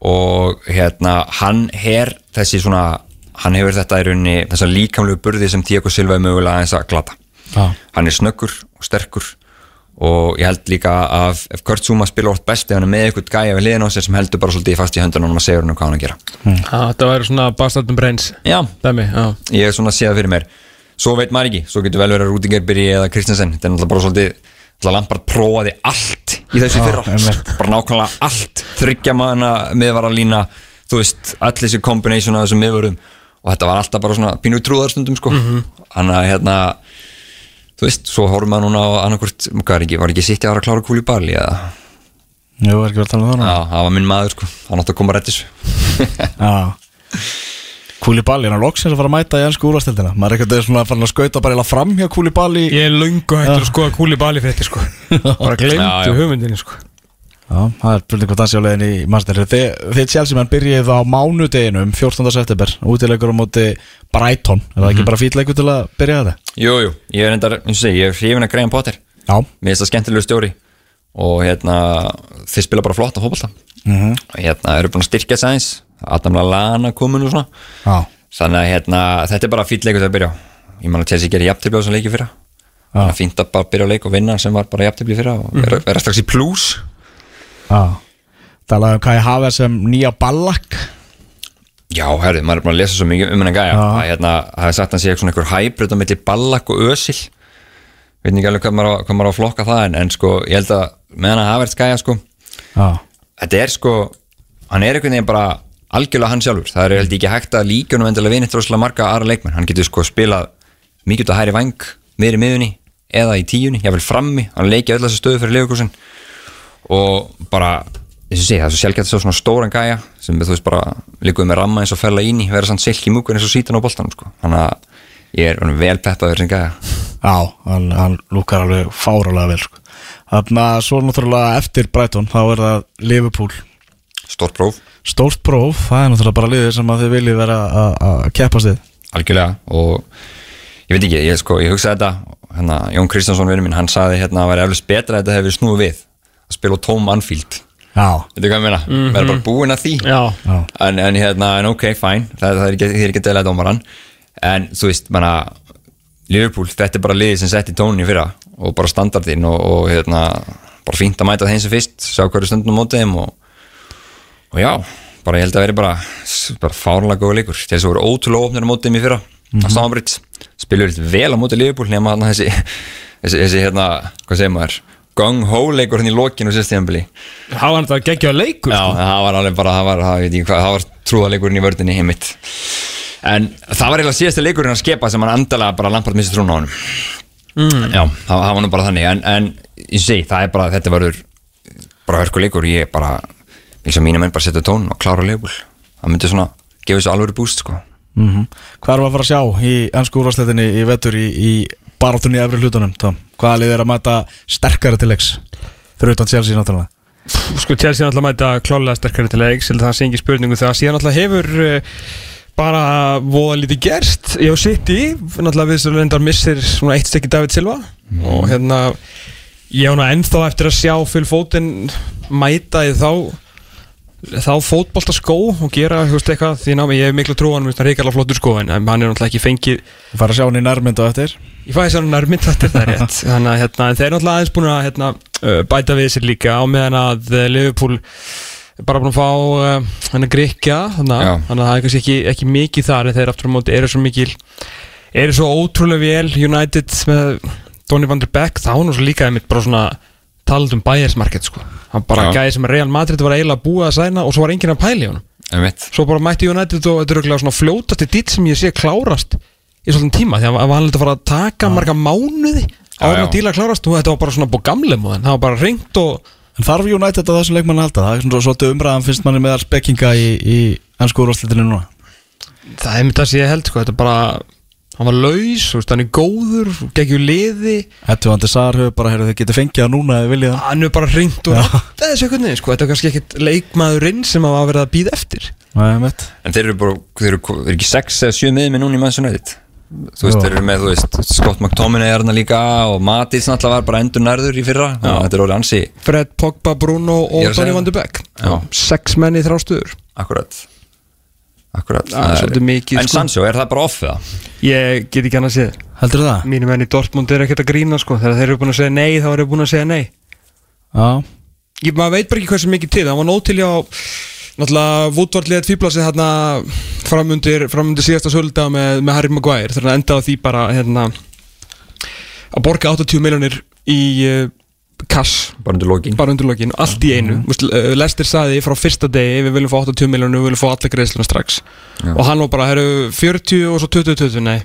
Og hérna hann her þessi svona hann hefur þetta í rauninni þessa líkamlegu burði sem Diego Silva er mögulega aðeins að glata. Já. hann er snöggur og sterkur. Og ég held líka að ef Kurt Zuma spila orð best ef hann er með eitthvað gæja við liðin á sér sem heldur bara svolítið fast í höndunum og segja hann hvað hann að gera. Já, Þetta væri svona bastardum brains já, Dæmi, já. Ég er svona að sé það fyrir mér. Svo veit maður ekki, svo getur vel verið að Rúdinger byrji eða Kristensen, þetta er náttúrulega bara svolítið Lampard prófaði allt í þessu fyrra, bara nákvæmlega allt. Þryggja maðurna, miðvara lína þú veist, öll þessi combination af þessum miðvörum og þetta var alltaf bara svona pínu trúðarstundum sko, hann að hérna þú veist, svo horfum maður núna á annarkvort, hvað er ekki, var ekki sitt að vera að klára kúli bali eða, Jú, er ekki verið að tala um það já, það var minn maður sko. Hann átti að koma að þessu Já Kúli Balli, hann er loksins að fara að mæta í ennsku úrvastildina Maður er ekkert svona að fara að skauta bara fram hjá Kúli Balli Ég er löngu hættur að skoða kúli bali fyrir sko. Bara já. hugmyndinni sko. Já, það er spurning hvað dansi á leiðin í Master Þið, þið Chelsea menn byrjið á mánudeginum 14. september. Útilegur á móti Brighton. Er það ekki bara fýtleikur til að byrja þetta? Jú, jú, ég er endar, eins og segi, ég er hrifin að Potter. Já, Mér finnst það skemmtilegu stjóri. Og hérna, þeir spila bara flott á fótbolta. Mhm. og hérna, eru búin að styrkja aðeins Adam Lallana komin og svona. Já, þannig að hérna, þetta er bara fýll leikur til að byrja ég man að Chelsea gerir jafntefli á þessum leiki fyrra. Þannig að fínt að bara byrja á leik og vinna sem var bara jafntefli fyrra og vera, vera strax í plus já. Talaði um Kai Haver sem nýja ballak Já, herri, maður er búin að lesa svo mikið um hennan gæja. Að hérna, það er sagt að hann sé svona einhver hæbrut á milli ballak og ösil veit ekki alveg hvað maður, hvað maður á að flokka það en, en sko, ég held að með hann að hafa gæja sko, þetta er sko hann er einhvern veginn bara algjörlega hann sjálfur. Það er held ekki hægt að líkjunum endilega vinni tróðslega marga aðra leikmenn, hann getur sko spilað mikið út að hæri vang, miðri miðunni eða í tíunni, jáfnvel frammi. Hann leikja öll þessu stöðu fyrir leikusin og bara, þess að sé, það er svo sjálfgætt svo svona stóran gæja sem þú veist bara líkuð með ramma eins og fella íni vera sann silki múkur eins og sítan á boltanum sko. þannig að ég er vel peppaður sem gæja. Já hann, hann lúkar alveg fáralega vel sko. Þannig að svo náttúrulega eftir Brighton þá er það Liverpool. Stórt próf, Stórt próf, það er náttúrulega bara liðið sem að þið viljið vera að- að keppast við. Algjörlega og ég veit ekki, ég, sko, ég hugsaði þetta hérna, Jón Kristjánsson vinur minn, hann sagði hérna að það væri eflust betra að þetta hefur snúið við að spila Tom Anfield. Já, veitu hvað ég meina, mm -hmm. verður bara búin að því. Já, en, en hérna, en ok, fine það, það er ekki, er dela dómaran en þú veist, manna Liverpool, þetta er bara liðið sem setti tónin í fyrra og bara standardinn og, og hérna, bara fínt að mæta þeim sem fyrst sjá hverju stundum á mótið þeim og, og já, bara ég held að veri bara bara fárlega góða leikur. Þess að voru ótrúlega ofnir á mótið í fyrra. Mm -hmm. á Stamford, spilur vel á mótið Liverpool nema hann þessi, þessi, þessi hérna, hvað segir maður gung-ho leikur hann í lokinu sérstæðanbili það var þetta geggja leikur Já, sko. það var alveg bara, það var, það, veit ég hvað, það var trúðaleikurinn í vördinni heimitt En það var eiginlega síðasta leikurinn að skepa sem hann andalega bara lampart missi trúna á hann mm. Já, það, það var nú bara þannig. En, en ég segi, það er bara, þetta varur bara hörku leikur, ég bara eins og mínu menn bara setja tón og klára leikul Það myndi svona gefa þessu alveg búst sko. mm Hvað er að fara að sjá í ennsku úrvarsleitinni í vetur í, í barátunni í efri hlutunum Tom? Hvaða lið er að mæta sterkari til leiks? Fyrir utan Chelsea náttúrulega? Sko Chelsea náttúrulega mæta klálega sterkari til leiks að það sé ekki spurningu þegar síðan náttúrulega hefur uh, bara voða lítið gerst Ég á City, náttúrulega við sem lendar missir svona eitt stykki David Silva. Og hérna ég á hana ennþá eftir að sjá Foden mæta í þá þá fótbolta skó og gera þú veist eitthvað því námi ég hef miklu trú á hann það er reykjala flottur skó en hann er náttúrulega ekki fengið Við fara að sjá hann í nærmyndu eftir. Ég fæði sér nærmynd þetta er það rétt. Þannig að hérna, þeir eru náttúrulega aðeins búin að hérna, bæta við sér líka á meðan að uh, Liverpool er bara búin að fá uh, hann að grikja þannig að þannig að það er kannski ekki, ekki mikið þar en þeir aftur á móti eru svo mikil eru svo ótrúlega vel United með Donny van der Beek þá er svo líka einmitt bara svona talað um bæjarsmarked sko hann bara Já. gæði sem Real Madrid var eiginlega búið að sæna og svo var enginn að pæli honum Einmitt. svo bara mætti United og þetta er örugglega svona fljótasti dýtt sem ég sé klárast í svolítið tíma því að hann var að fara að taka marga mánuði en já. að díla klárast og þetta var bara svona búið gamlem og það var bara ringt og En þarf United að þessum leikmann að halda? Það er svona svolítið umræðan finnst manni meðal spekkinga í, í ennsku úrvarsleitinu núna það er mitt það sem ég held sko þetta er bara hann var laus, þú veist, hann er góður geggjur liði, Ettu Andi Sar hefur bara, heyrðu þið getið fengið að núna eða viljið það hann er bara ringt og þetta er þessu hvernig, sko, þetta er kannski ekkit leikmaðurinn sem að verða að býða eftir. Nei, En þeir eru bara, þeir eru, þeir eru ekki 6 eða 7 miðið með núna í Manchester United? Þú veist, Já. þeir eru með, þú veist, Scott McTominay er hérna líka og Matís náttúrulega var bara endur nærður í fyrra. Að þetta er orðið ansi, Fred, Pogba, Bruno og Donny van de Beek. Já. sex menn í þrástöður akkurat Akkurat. Það er svolítið mikið, En sko. Sancho, er það bara off eða? ég get ekki hann að segja Heldur það? Mínum menn í Dortmund er ekkert að grína sko. Þegar þeir eru búin að segja nei þá eru búin að segja nei. Já. Ég maður veit bara ekki hversu mikið til. Það var nóg til hjá Náttúrulega Woodward fýblasi hérna framundir, framundir síðasta sölda með, með Harry Maguire. Þannig að enda á því bara hérna Að borga 80 miljonir í uh, kass Bara undir lokin. Bara undir lokin, allt í einu. Mm. Lester saði frá fyrsta degi við viljum fá 80 miljonir, við viljum fá alla greiðsluna strax. Já. og hann var bara, herru 40 og svo 20, 20, nei.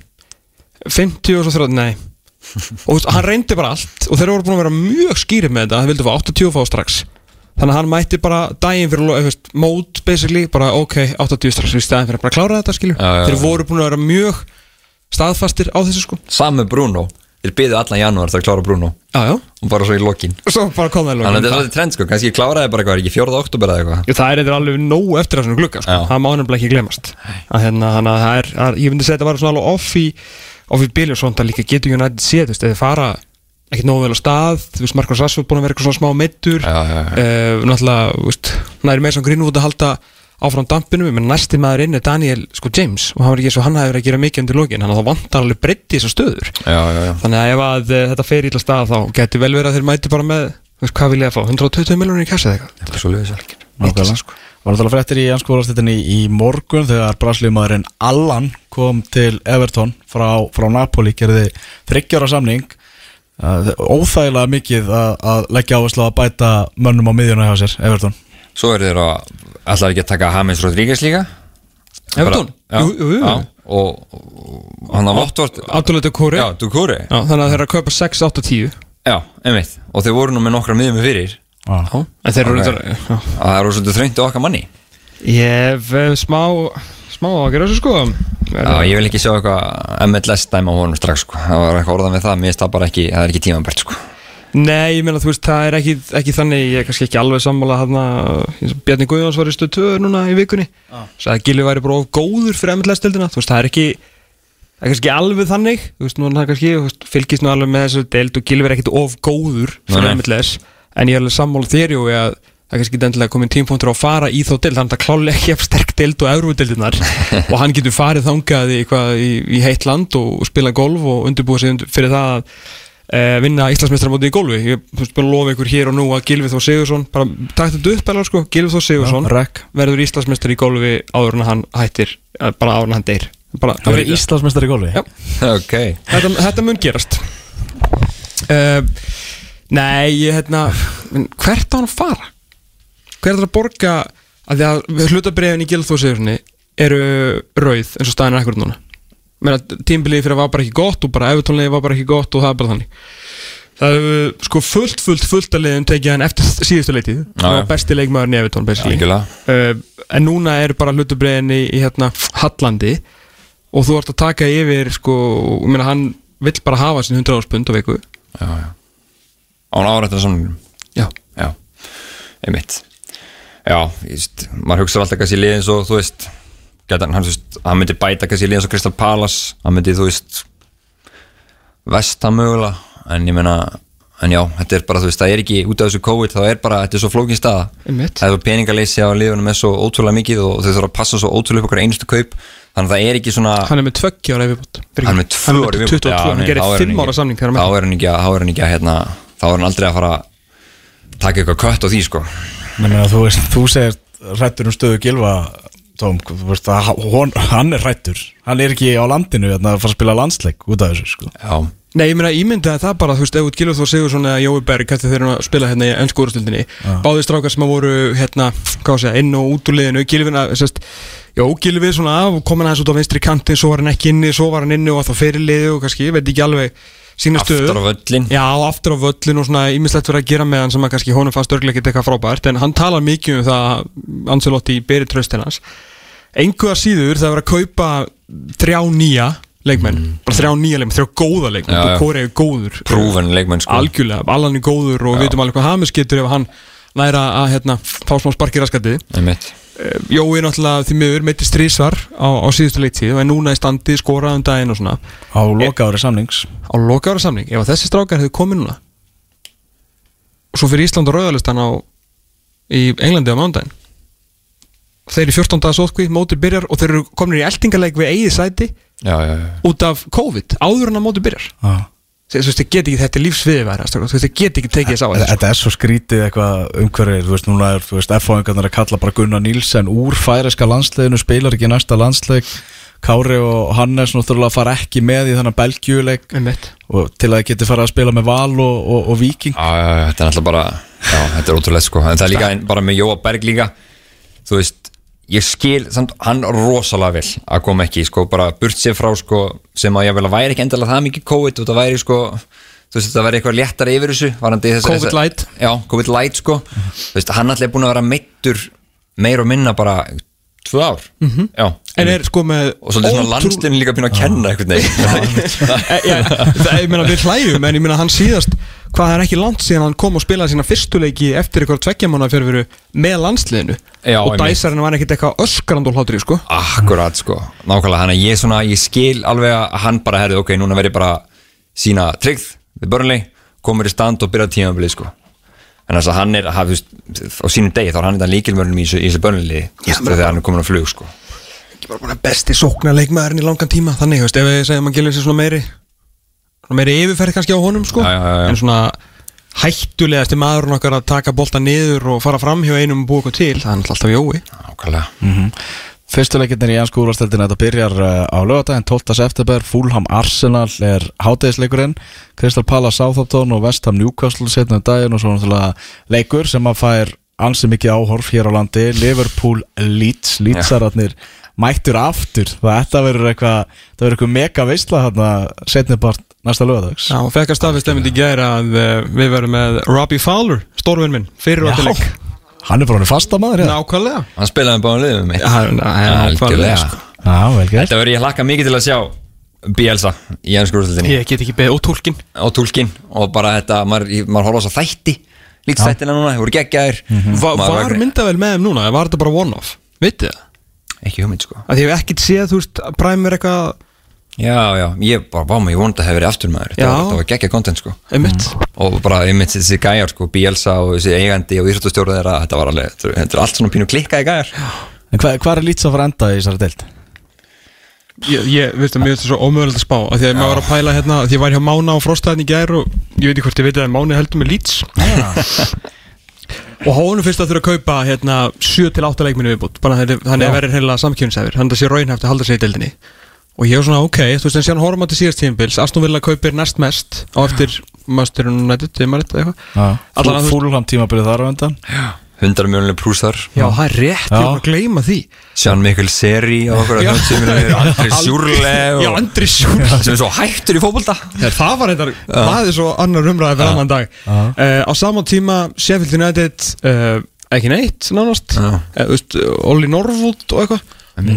50 og svo 30, nei. Og hann reyndi bara allt og þeir voru búin að vera mjög skýrið með þetta, hann vildi fá 80 og fá strax. Þannig að hann mætti bara daginn fyrir mót basically, bara ok 80 strax í staðin fyrir að bara klára þetta skilju þeir voru búin að vera mjög staðfastir á þessu sko. Samme Bruno Þeir byðu allan janúar til að klára Bruno. Já, já, og bara svo í lokin. Og svo bara kom það í Þannig að þetta er trend sko, kannski kláraði bara eitthvað, ekki 4. oktober eða eitthvað? Já, það er eitthvað alveg nóg eftir þessum glugga sko. Það má nefnilega ekki glemast hérna, þannig að það er, að, ég myndi segja að það var svona alveg off í, off í bíljum svona líka getur United séð, þú veist, eða fara ekkert nógu vel á stað, þú veist, Marcos Rashford búin að vera eitthvað svona smá já. uh, náttúrulega, þú veist, næri svona Greenwood að halda áfram dampinu, menn næsti maður inn er Daniel, sko, James, og hann var ekki eins og hann verið að gera mikið undir lokin, hann þá vantar alveg breytti þessar stöður, Já, já, já. Þannig að ef að uh, þetta fer ítla stað þá getur vel verið að þeir mæti bara með, þú veist, hvað vil ég að fá 120 miljonir í kassa eða eitthvað? Er alveg sko. Var það fréttir í ennsku úrvarsleitinni í morgun þegar braslímaðurinn Allan kom til Everton frá, frá Napoli gerði þryggjára samning. Uh, óþægilega mikið að, að leggja áherslu á að bæta mönnum á miðjuna hjá sér, Everton. Svo er þeir Ætlar ekki að taka James Rodríguez líka? Everton? Já, Jú, jú, jú. já Og, og hann að Votvort Áttulega Kóri Já, Dukuri Já, þannig að þeir eru að kaupa 6, 8, 10 Já, einmitt. Og þeir voru nú með nokkra miðjum fyrir. Já, en þeir eru það eru svolítið þröngt okkar manni. Ég hef eh, smá smá á að gera þessu sko. Já, ég vil ekki sjá eitthvað MLS dæma á honum strax sko. það var eitthvað orðan við það, mér finnst það bara ekki það er ekki tímabært sko. Nei, ég meina þú veist, það er ekki, ekki þannig ég er kannski ekki alveg sammála hann Bjarni Guðjóns var í stöð 2 núna í vikunni ah. Sæði að Gilvi væri bara of góður fyrir MLS-dildina þú veist, það er ekki Það er kannski alveg þannig Þú veist, nú það kannski veist, Fylgist nú alveg með þessu deild Og Gilvi er ekkit of góður fyrir. MLS, En ég er alveg sammála þér jú að Það kannski endilega komin tímpunktur á að fara í þá deild Þannig að klálega ekki ef sterk deild og euródeildinar Og hann getur farið þangað í, í, í heitt land og spila golf Og undirbúið sig fyrir það að e, vinna Íslandsmeistaramóti í golfi. Ég bara lofa ykkur hér og nú að Gilvi Þór Sigursson Bara takt þetta upp eða sko. Gilvi Þór Sigursson Rekk verður Íslandsmeistar í golfi áður en hann hættir eh, bara áður en hann deyr. Bara, Það verður Íslandsmeistar í golfi? Já. Ok. Þetta, þetta mun gerast. Uh, Nei, ég hérna en hvert á hann að fara? Hver er það að borga að því að hlutabriðin í Gilþóðsegurni eru rauð eins og staðin er ekkur núna Meina, tímbilið fyrir var bara ekki gott og bara efutónlega var bara ekki gott og það er bara þannig. Það hefur sko fullt, fullt, fullt að leiðum tekið hann eftir síðustu leitið Það var besti leikmaður í Algjörlega. Uh, en núna eru bara hlutubriðin í, í hérna Hallandi og þú ert að taka yfir sko, meina hann vill bara hafa sin 100 áspund á viku. Já, já. Án árættina samningnum. Já, Já, einmitt. Já, ég veist, maður hugsa alltaf kannski í liðin svo, þú veist gæti hann, veist, hann myndi bæta kannski í liðin svo Crystal Palace, hann myndi, þú veist vestam mögulega en ég meina, en já, þetta er bara þú veist, það er ekki út af þessu COVID, þá er bara þetta er svo flókin staða, einmitt. Það er peningaleysi á liðunum er svo ótrúlega mikið og þau þurfa að passa svo ótrúlega upp okkar einustu kaup, þannig að það er ekki svona hann er með tvöggja ára yfirbútt hann er með tvö hann ára er með 22, hann gerir 5 ára samning þá er hann ekki að, þá er hann ekki að hérna, þá er hann aldrei að fara að taka eitthvað kött á því sko. Menni að þú veist, þú segir hrættur um stöðu Gilva Þú veist að hon, hann er hrættur Hann er ekki á landinu hérna, að fara að spila landsleik út af þessu sko. já, Nei, ég meina, ímyndaði það bara, þú veist, ef út Gilur Þór Sigursson eða Jói Berg, hvernig þeir eru að spila hérna í ennsku úrstildinni, báðir strákar sem að voru hérna, hvað sé, inn og út úr liðinu. Gilvina, sérst, jó, Gilvi svona af og komin aðeins út á vinstri kanti, svo var hann ekki inni, svo var hann inni og þá fyrir liðu og kannski, ég veit ekki alveg sína stöðu. aftur á völlin Já, aftur á völlin og svona ímislegt verið að gera með hann sem að kannski honum fannst örglega ekkert eitthvað frábært en hann talar mikið um það að Ancelotti beri tröstin hans. Engu að síður það er verið að kaupa þrjá nýja leikmenn. Bara þrjá nýja leikmenn, þrjá góða leikmenn. Mm. Og Kóri er góður. Prúven leikmenn sko. Algjörlega, allan er góður og við veitum alveg hvað Hamis getur ef hann næra að hérna, fá smá sparki raskatið Jói er náttúrulega því miður meittist þrísvar á, á síðustu leiktíð og er núna í standi skorað um daginn og svona Á loka ári samnings á lokaára samning ef þessi strákar hefur komið núna og svo fyrir Ísland og Rauðalistan á í Englandi á mándaginn þeir eru 14. dags ótkví, mótið byrjar og þeir eru komin í eltingaleik við eigið sæti já, já, já. út af COVID, áður en að mótið byrjar ah. Þú veist, þeir geti ekki, þetta er lífsviðværi þú veist, þeir geti ekki tekið þess á þessu. Þetta er svo skrítið eitthvað umhverfið Þú veist, núna er, þú veist, F-fáingarnar að kalla bara Gunnar Nílsen úr færeska landsleginu spilar ekki næsta landsleik. Kári og Hannes náttúrulega fara ekki með í þannig belgjuleik. Og til að þeir geti fara að spila með Val og, og, og Viking Já, já, já, þetta er alltaf bara já, þetta er ótrúlega sko, en það er líka bara með Jóa Berg líka. Þú veist, ég skil samt, hann rosalega vel að koma ekki, sko, bara burt sér frá sko, sem að ég vel að væri ekki endalega það mikið COVID og það væri sko þú veist, það væri eitthvað léttar yfir þessu COVID light. Já, COVID light sko þú veist, hann alltaf er búin að vera meittur meir og minna bara tvö ár. -hmm. Já, en er sko með og svolítið svona landslinn líka búin að kenna veginn. Eh, það, ég meina við hlæjum en ég meina hann síðast hvað er ekki langt síðan hann kom og spilaði sína fyrstuleiki eftir eitthvað tveggjamána fyrir með landsliðinu. Já, og dæsarinn var ekkert eitthvað öskrand og hlátri sko. Akkurat sko, nákvæmlega hann að ég svona, ég skil alveg að hann bara herði ok, núna verði bara sína tryggð við börnlei, komur í stand og byrja tímabilið sko en þess að hann er, haf, veist, á sínum degi þá er hann þetta líkilmörnum í þessu, í þessu börnlei þegar hann er komin á flug sko ekki bara búin að besti sókna leikmaðurinn í langan tíma þannig, veist, ef við segjum að gilja sér svona meiri svona meiri yfirferð kannski á honum sko. Já, já, já, já. en svona hættulegasti maðurinn okkar að taka bolta niður og fara fram hjá einum og búa okkur til það er alltaf jói Nákvæmlega Fyrstu leikirnir í ennsku úrvarsdeildinu þetta byrjar uh, á lögadaginn 12. september. Fulham Arsenal er hátegisleikurinn Crystal Palace Southampton og West Ham Newcastle setnum daginn og svo náttúrulega leikur sem að fær ansi mikið áhorf hér á landi. Liverpool Leeds. Leedsararnir mættur aftur. Þetta verður eitthvað eitthvað mega veistla hérna setnibart næsta lögadags Já, og fekk að staðfist einmitt í gæra að uh, við verðum með Robbie Fowler, stórvinn minn, fyrir og leik hann er bara hann fasta maður hérna. Nákvæmlega. Hann spilaði báðum liðum mitt. Það er nákvæmlega sko. Já, vel gert. Þetta verður ég hlakka mikið til að sjá Bielsa í ennsku úrslutinni Ég get ekki beðið og tólkin og tólkin og bara þetta, maður, maður horfa á þess að þætti lítstættina núna, þeir voru geggjaðir. Va Maður Var myndavel með þeim núna, eða var þetta bara one-off? Vitið það? ekki hugmynd sko. Að því ég hef ekkert séð, þú veist, Prime er eitthvað Já, já, ég bara, vá mig, ég vonandi að það hefur verið aftur maður. Já. Það var, það var geggja content sko. Einmitt. Og bara einmitt þessi gæjar sko, Bielsa og þessi eigandi og íþróttastjóra þeirra Þetta var alveg, þetta er- þetta allt svona pínu klikkaði gæjar. En hvað, hvað er lítið að fara að enda í þessari deild? Ég, ég veist að mér finnst það svo ómögulegt að spá af Því að maður var að pæla hérna Því ég var hjá Mána og Frostaðin í gær Og ég veit ekki hvort ég veit að Máni heldur með Leeds. Og hónum finnst að þurfa að kaupa hérna 7-8 leikminni viðbútt þannig þannig að verður heila samkjöfnisæfir Þannig að það sé raunhæft að halda sig í deildinni Og ég var svona ok, þú veist en síðan horfum á til síðast tíðanbils Aston Villa kaupir næst mest Á eftir Master United, eitthvað? Fúlham tímabilið þar á undan. 100 mjónuleg prúsar Já, það er rétt, ég var að gleyma því. Sján Mikkel Seri og okkur Já. að 90 miljonir Andri Sjúrle Já, Andri Sjúr sem er svo hættur í fótbolta. Já, það var eitthvað, það er svo annar umræði fyrir annan dag. Uh, Á sama tíma Sheffield United uh, ekki neitt nánast. Já. uh, veist, Olli Norwood og eitthvað.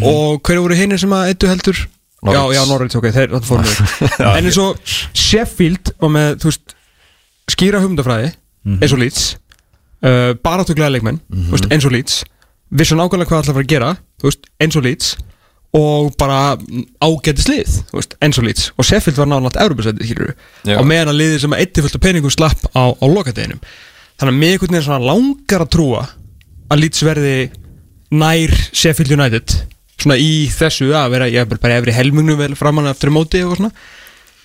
Og hverju voru hinir sem að eittu heldur Norwich. Já, já, Norwich, ok, þeir það fórum við En eins og Sheffield var með, þú veist skýra humdafræði, eins og Leeds uh, baráttu glæða leikmenn þú veist, eins og Leeds vissu nákvæmlega hvað ætla að fara að gera veist, eins og Leeds og bara ágæti slið eins og Leeds. Og Sheffield var náttúrulega Európa-sætið og meðan að liðið sem að eitti fullt af peningum slapp á, á lokadeginum. Þannig að einhvern veginn svona langar að trúa að Leeds verði nær Sheffield United svona í þessu að vera ég er bara efri helmingnu vel framann eftir móti og svona.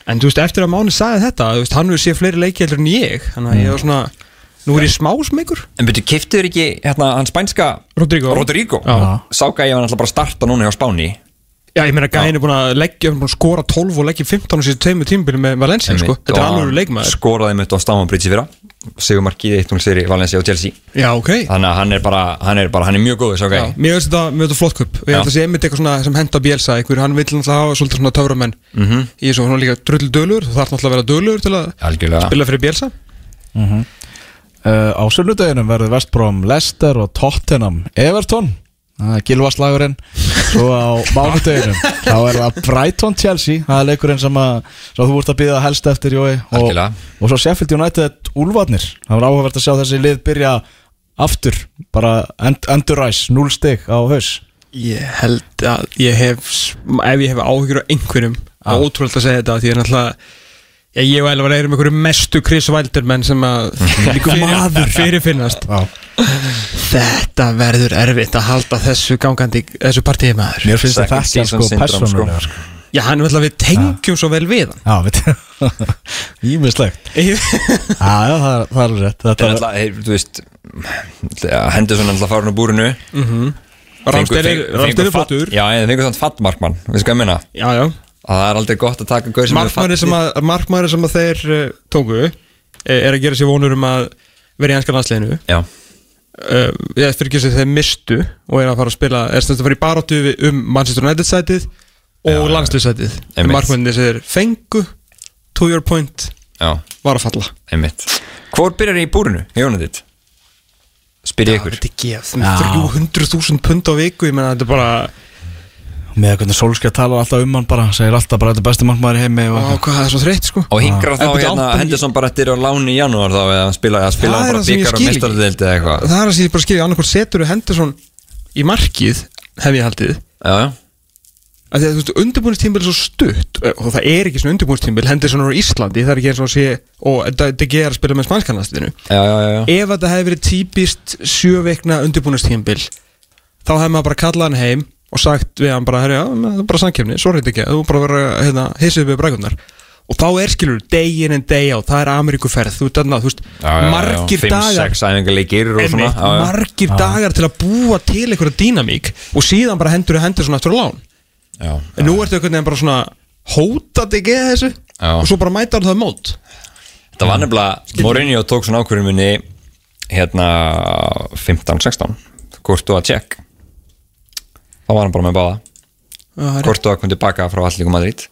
En þú veist eftir að Máni sagði þetta þú veist hann hefur séð fleiri leiki heldur en ég. Þannig að ég var svona nú er ég smá smegur En byrju, kiftuður ekki hérna hans spænska Rodrigo? Rodrigo? Já. Sá gæja var náttúrulega bara að starta núna hjá Spáni. Já, ég meina gæðin er búin að leggja, búin að skora 12 og leggja 15 og síðan tveimur tímubili með Valencia, sko. Þetta er alveg leikmaður. Skoraði mitt á Stamford í fyrra Sigurmarkið 1-0 seri Valencia og Chelsea Já, ok. Þannig að hann er bara, hann er bara, hann er mjög góður sá Já, gæja mér finnst þetta þetta flott kupp. Ég Já. held að sé einmitt eitthvað svona sem henda Bielsa, einhver, hann vill náttúrulega hafa svolítið svona töframenn Mhm. í þessu, hann er líka drull dölur, þú þarf náttúrulega að vera dölur til að Algjörlega spila fyrir Bielsa. uh, Á sunnudeginum verður Vestbrom Leicester og Tottenham Everton Það er Gilvaslagurinn Svo á mánudeginum Þá er það Brighton Chelsea. Það er leikurinn sem, að, sem þú ert að býða helst eftir Jói. Og, og svo Sheffield United Úlfarnir. Það var áhugavert að sjá þessi lið byrja aftur Bara end, enduræs 0 stig á haus. Ég held að ég hef, ef ég hef áhyggjur á einhverjum, ah. ótrúlega að segja þetta, því er náttúrulega, ég, ég væli að vera einhverju mestu Chris Wilder menn sem að líka maður fyrirfinnast. Já. Þetta verður erfitt að halda þessu gangandi, þessu partíi maður. Mér finnst þetta sko season syndrome, persónulega sko. Já, hann er alltaf við tengjum svo vel við hann. Já, veit Ímislegt Já, já, það er, það er rétt Það Þetta er alltaf, hey, þú veist Henderson er alltaf farin á búrinu er- Ramsdale er flottur. Já, en það fengur svona fattmarkmann Við sko að minna Já, já. Að það er aldrei gott að taka gauð sem Markmaður sem, að, markmaður sem að þeir uh, tóku eh, er að gera sér vonur um að vera í ennska landsleginu. Já, uh, ég fyrir ekki að þeir mistu og er að fara að spila er stundum að fara í baróttu um Manchester United sætið og Einmitt. markmennir sem þeir fengu to your point já, var að falla. Einmitt. Hvor byrjar í búrinu, Jónadit? Spyr ég ykkur. þetta er gefð 300.000 pund á viku ég menna þetta er bara Með hvernig Solskjaer talar alltaf um hann bara Segir alltaf bara þetta er besti markmaður í heimi og hvað það er svo þreytt sko. Og hingrar þá hérna Henderson bara eftir á láni í janúar þá eða spila, eða spila Það hann bara það byggar og mestarðildi eða eitthvað. Það er að sem ég bara skilja annarkvæmt setur Henderson í markið hef ég haldið. Já, já, að því að þú veist, undirbúinistímbil er svo stutt eh, og það er ekki svona undirbúinistímbil Henderson er á Íslandi, það er ekki eins og að sé og DG er að spila með spanskanastinu já, já, já, já. ef þetta hefði verið típist sjöveikna undirbúinistímbil þá hefði maður bara kallað hann heim og sagt við hann bara, herri, já, það er bara samkefni svo reyndi ekki, þú bara vera hérna, hissið við brækunar og þá er skilur day in and day out, það er Ameríkuferð þú, þarna, þú veist, Já, já, já, já. margir Fimm, dagar sex æfingarleikir og svona já, já. margir dagar til að búa til einhverja dýnamík og síðan bara hendur þau hendur svona eftir á lán Já, en nú ertu einhvern veginn bara svona hótað ekki þessu Já. og svo bara mætar það mót Það var nefnilega, Mourinho tók svona ákvörðum minni hérna 15-16 Kortu að check þá var hann bara með báða. Kortu að kom tilbaka frá Allíku Madrid.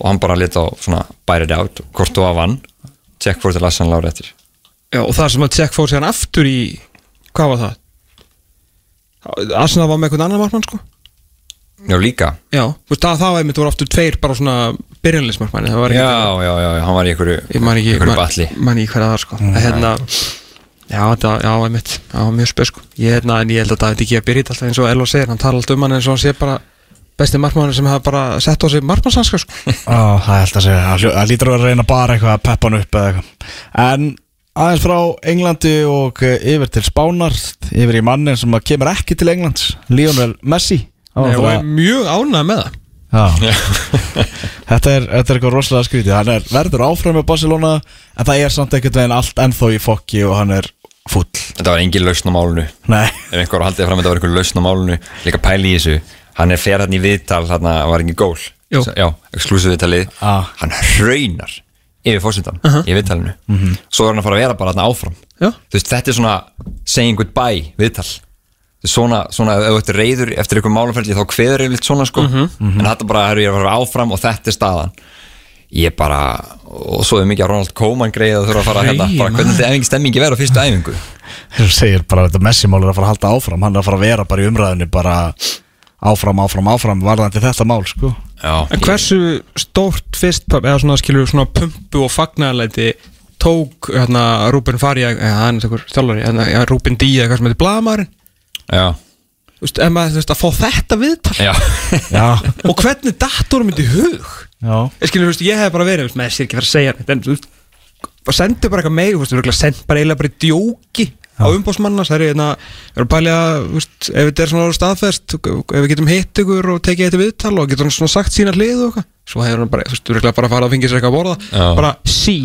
Og hann bara lit á svona bærið át Kortu að vann. Check fór til Lassan Lári eftir. Já, og það sem að Jack fór sér aftur í hvað var það? Arsenal var með einhvern annan markmann sko. Já líka. Já, þú veist það, það var einmitt voru aftur tveir bara svona byrjanlismarkmanni það Já, já, já, hann var í einhverju einhverju man, batli. man ekki hverja það sko. Mm, hérna, já, þetta, já, einmitt. Já, mjög spöð sko, ég, hérna, en ég held að David ekki að byrja þetta alltaf eins og Elva segir, hann tala alltaf um hann eins og hann sé bara besti markmann sem hafa bara sett á sig markmannsanska sko. Á, það alltaf að segja, það það lítur að reyna bara eitthvað að peppa hann upp eða eitthvað. En aðeins frá Englandi og eh, yfir til Spánar Yfir í mannin sem kemur ekki til Englands Lionel Messi. Var Nei, og er mjög ánægð með það. þetta, er, þetta er eitthvað rosalega skrítið. Hann er verður áfram með Barcelona En það er samt einhvern veginn allt ennþá í fokki Og hann er full Þetta var engin lausn á málunu Nei, Ef einhver haldið fram að þetta var einhver lausn á málunu Líka pæli í þessu. Hann er fer hann í viðtal Hann var engin gól. Jú. Já, exclusive viðtalið. Ah. Hann hraunar yfir fórsendan í viðtalinu. Svo er hann að fara að vera bara hann áfram. Veist, þetta er svona saying goodbye viðtal Svona, svona, ef þú ert reyður eftir einhver málaferli þá kveður yfirleitt svona sko. En þetta bara, herru, ég er að fara áfram og þetta er staðan. Ég bara, og svo er mikið að Ronald Koeman greið að þurfa að fara hérna, Hey, bara hvernig þetta æfingi stemmingi verður á fyrstu æfingu? Þú segir bara að þetta Messi-mál er að fara að halda áfram. Hann er að fara að vera bara í umræðinni Bara áfram, áfram, áfram Varðandi þetta mál, sko. Já, En hversu stórt fyrst eða svona skilur svona pumpu og fagnarleiti tók hérna Rúben Faria eða hann er einhver þjálfari hérna, ja, Rúben Díaz eitthvað sem heitir Blamarinn já, Þú veist, ef maður þú veist að fá þetta viðtal. Já. Já, og hvernig dattorum myndi hug? Já. Ég skilur, þú veist, ég hef bara verið þú veist, með sér ekki verið að segja neitt, en þú veist bara sendu bara eitthvað meir, þú veist, þú veist, send bara eiginlega bara í djóki á umbósmanna það er hérna, við erum pælið að þú veist, ef þetta er svona staðfest ef við getum hitt ykkur og tekið þetta viðtal og getur hann svona sagt sína hlið og eitthvað svo hefur hann bara, þú veist, þú veist, bara að fara að fengja sér eitthvað að borða Já. bara sí.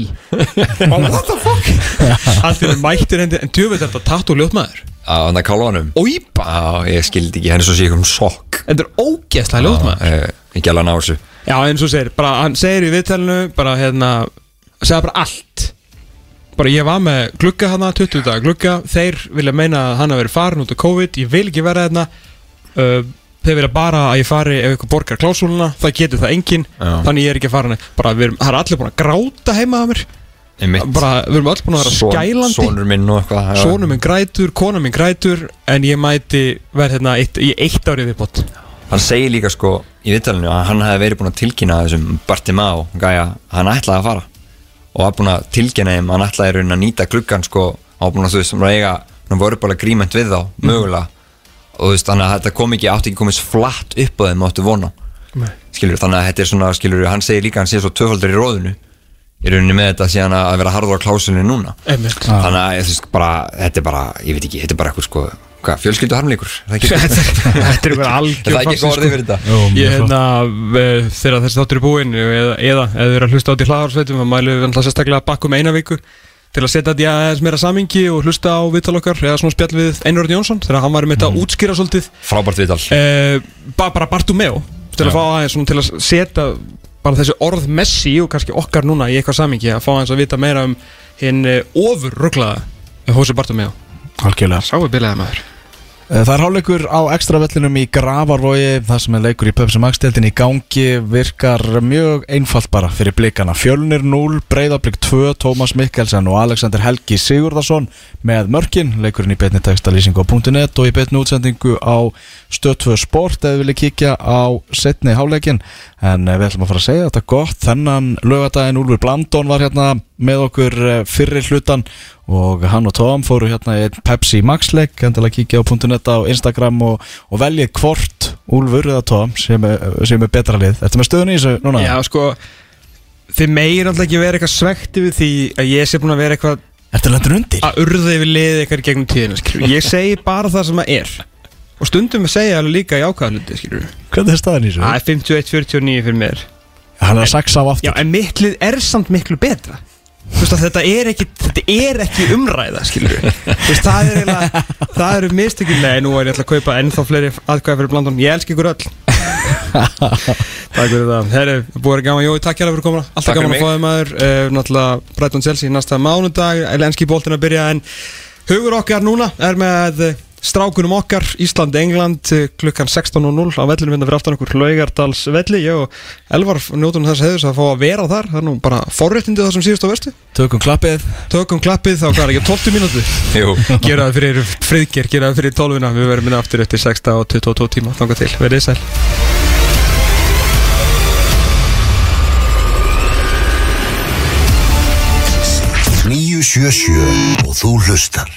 What the fuck? Allt það mættir hendi, en djöfið þetta tattu ljóðmaður á hann að kálvanum íba, Já, ég skildi ekki, henni svo sé ykkur um sokk. Þetta er ógeðslega ljóðmaður Já, eh, Ekki alveg ná þessu. Já, eins og segir, bara hann segir í viðtælinu bara hérna, segja bara allt. Bara ég var með glugga hana 20 daga glugga, þeir vilja meina að hann hafi verið farin út af COVID, ég vil ekki vera hérna uh, þeir vilja bara að ég fari ef ykkur borgar klásúluna, það getur það enginn. Já. þannig ég er ekki að fara hann bara, við erum, það er allir búin að gráta heima að mér. Bara, við erum öll búin að vera Son- skælandi. Sonur minn og eitthvað já. Sónum minn grætur, kona minn grætur en ég mæti verð hérna eitt, í eitt árið viðbót. Hann segir líka sko í viðtalinu að hann hefði verið búin að tilkynna þessum Bartimá gæja að hann ætlaði að fara. Og var búin að tilkynna þeim hann ætlaði að nýta gluggan sko og var búin að þú veist, að eiga hann voru bara gríment við þá, mögulega. Og þú veist, þannig að þetta kom ekki, átti ekki komist flatt upp á þeim áttu vona. Nei. skilur, þannig að þetta er svona, skilur, hann segir líka hann sé svo töfaldur í róðinu í rauninni með þetta síðan að vera harður á klásunni núna. Einmitt. þannig að ég veist bara, þetta er bara ég veit ekki, þetta er bara eitthvað sko hvað, fjölskyldu harmleikur, er það ekki? Þetta er er algjör það ekki farsi, eitthvað orðið fyrir þetta? Ég hérna, þegar þessi þáttur er búinn eða, eða ef þið eru að hlusta á þetta í hlaðarsveitum þá mælum við alltaf sérstaklega bakkum eina viku til að setja þetta í aðeins meira samingi og hlusta á viðtal okkar eða svona spjall við Einar Örn Jónsson þegar hann var með þetta að útskýra svolítið. Frábært viðtal. Eh, ba bara Bartumeo til að Já. fá aðeins svona til að setja bara þessi orð Messi og kannski okkar núna í eitthvað samingi að fá aðeins að vita meira um hinn ofurruglaða Hósi Bartumeo Algjörlega. Sáu bilaði maður. Eh, Það er hálfleikur á ekstravellinum í Gravarvogi Það sem er leikur í Pepsi Max deildin í gangi virkar mjög einfalt bara fyrir blikana. Fjölnir 0, Breiðablík 2 Tómas Mikkelsen og Alexander Helgi Sigurðarsson með mörkin. Leikurinn í betni textalýsingu á .net og í betni útsendingu á Stöð 2 Sport eða vilja kíkja á setni hálfleikin en eh, við ætlum að fara að segja þetta gott. Þennan lögadaginn Úlfur Blandón var hérna með okkur eh, fyrri hlutan og hann og Tom fóru hérna í Pepsi Max leik endilega kíkja á .net á Instagram og, og veljið hvort Úlfur eða Tom sem sem er betra lið Ertu með stöðun í þessu núna? Já, sko Þið meir alltaf ekki vera eitthvað svekti við því að ég sé búin að vera eitthvað að urða yfir liðið eitthvað í gegnum tíðina skilur. Ég segi bara það sem það er Og stundum að segja alveg líka í ákvæðalundi skilur. Hvernig er staðan í þessu? Það er 51-49 fyrir mér Hann er að saxa á aftur Já, en mitt lið er samt miklu betra veist þetta er ekki, þetta er ekki umræða, veist, það er eiginlega, það eru mistökin. Nei, nú er ég ætla að kaupa ennþá fleiri aðkvæða fyrir blandun Ég elski ykkur öll. Takk fyrir það. Herri, búið að vera gaman, Jói, takk hjá fyrir komuna. Alltaf Takk gaman að þig maður. Uh, Náttúrulega Brighton Chelsea næsta mánudag. Lenski bóltin að byrja En hugur okkar núna er með eh, strákunum okkar Ísland-England eh, klukkan 16.00 á vellinu vinna fyrir aftan okkur Laugardals velli ég og Elvar njótum þess heiðus að fá að vera þar. Það er nú bara forréttindi það sem síðust á verstu. Tökum klappið. Tökum klappið þá hvað er ekki 12 mínútu? Jú, gera það fyrir friðger, gera það fyrir 12 við verðum minna aftur eftir 6 og 22 tíma. Þanga til, verðið sæl. 977 og þú hlustar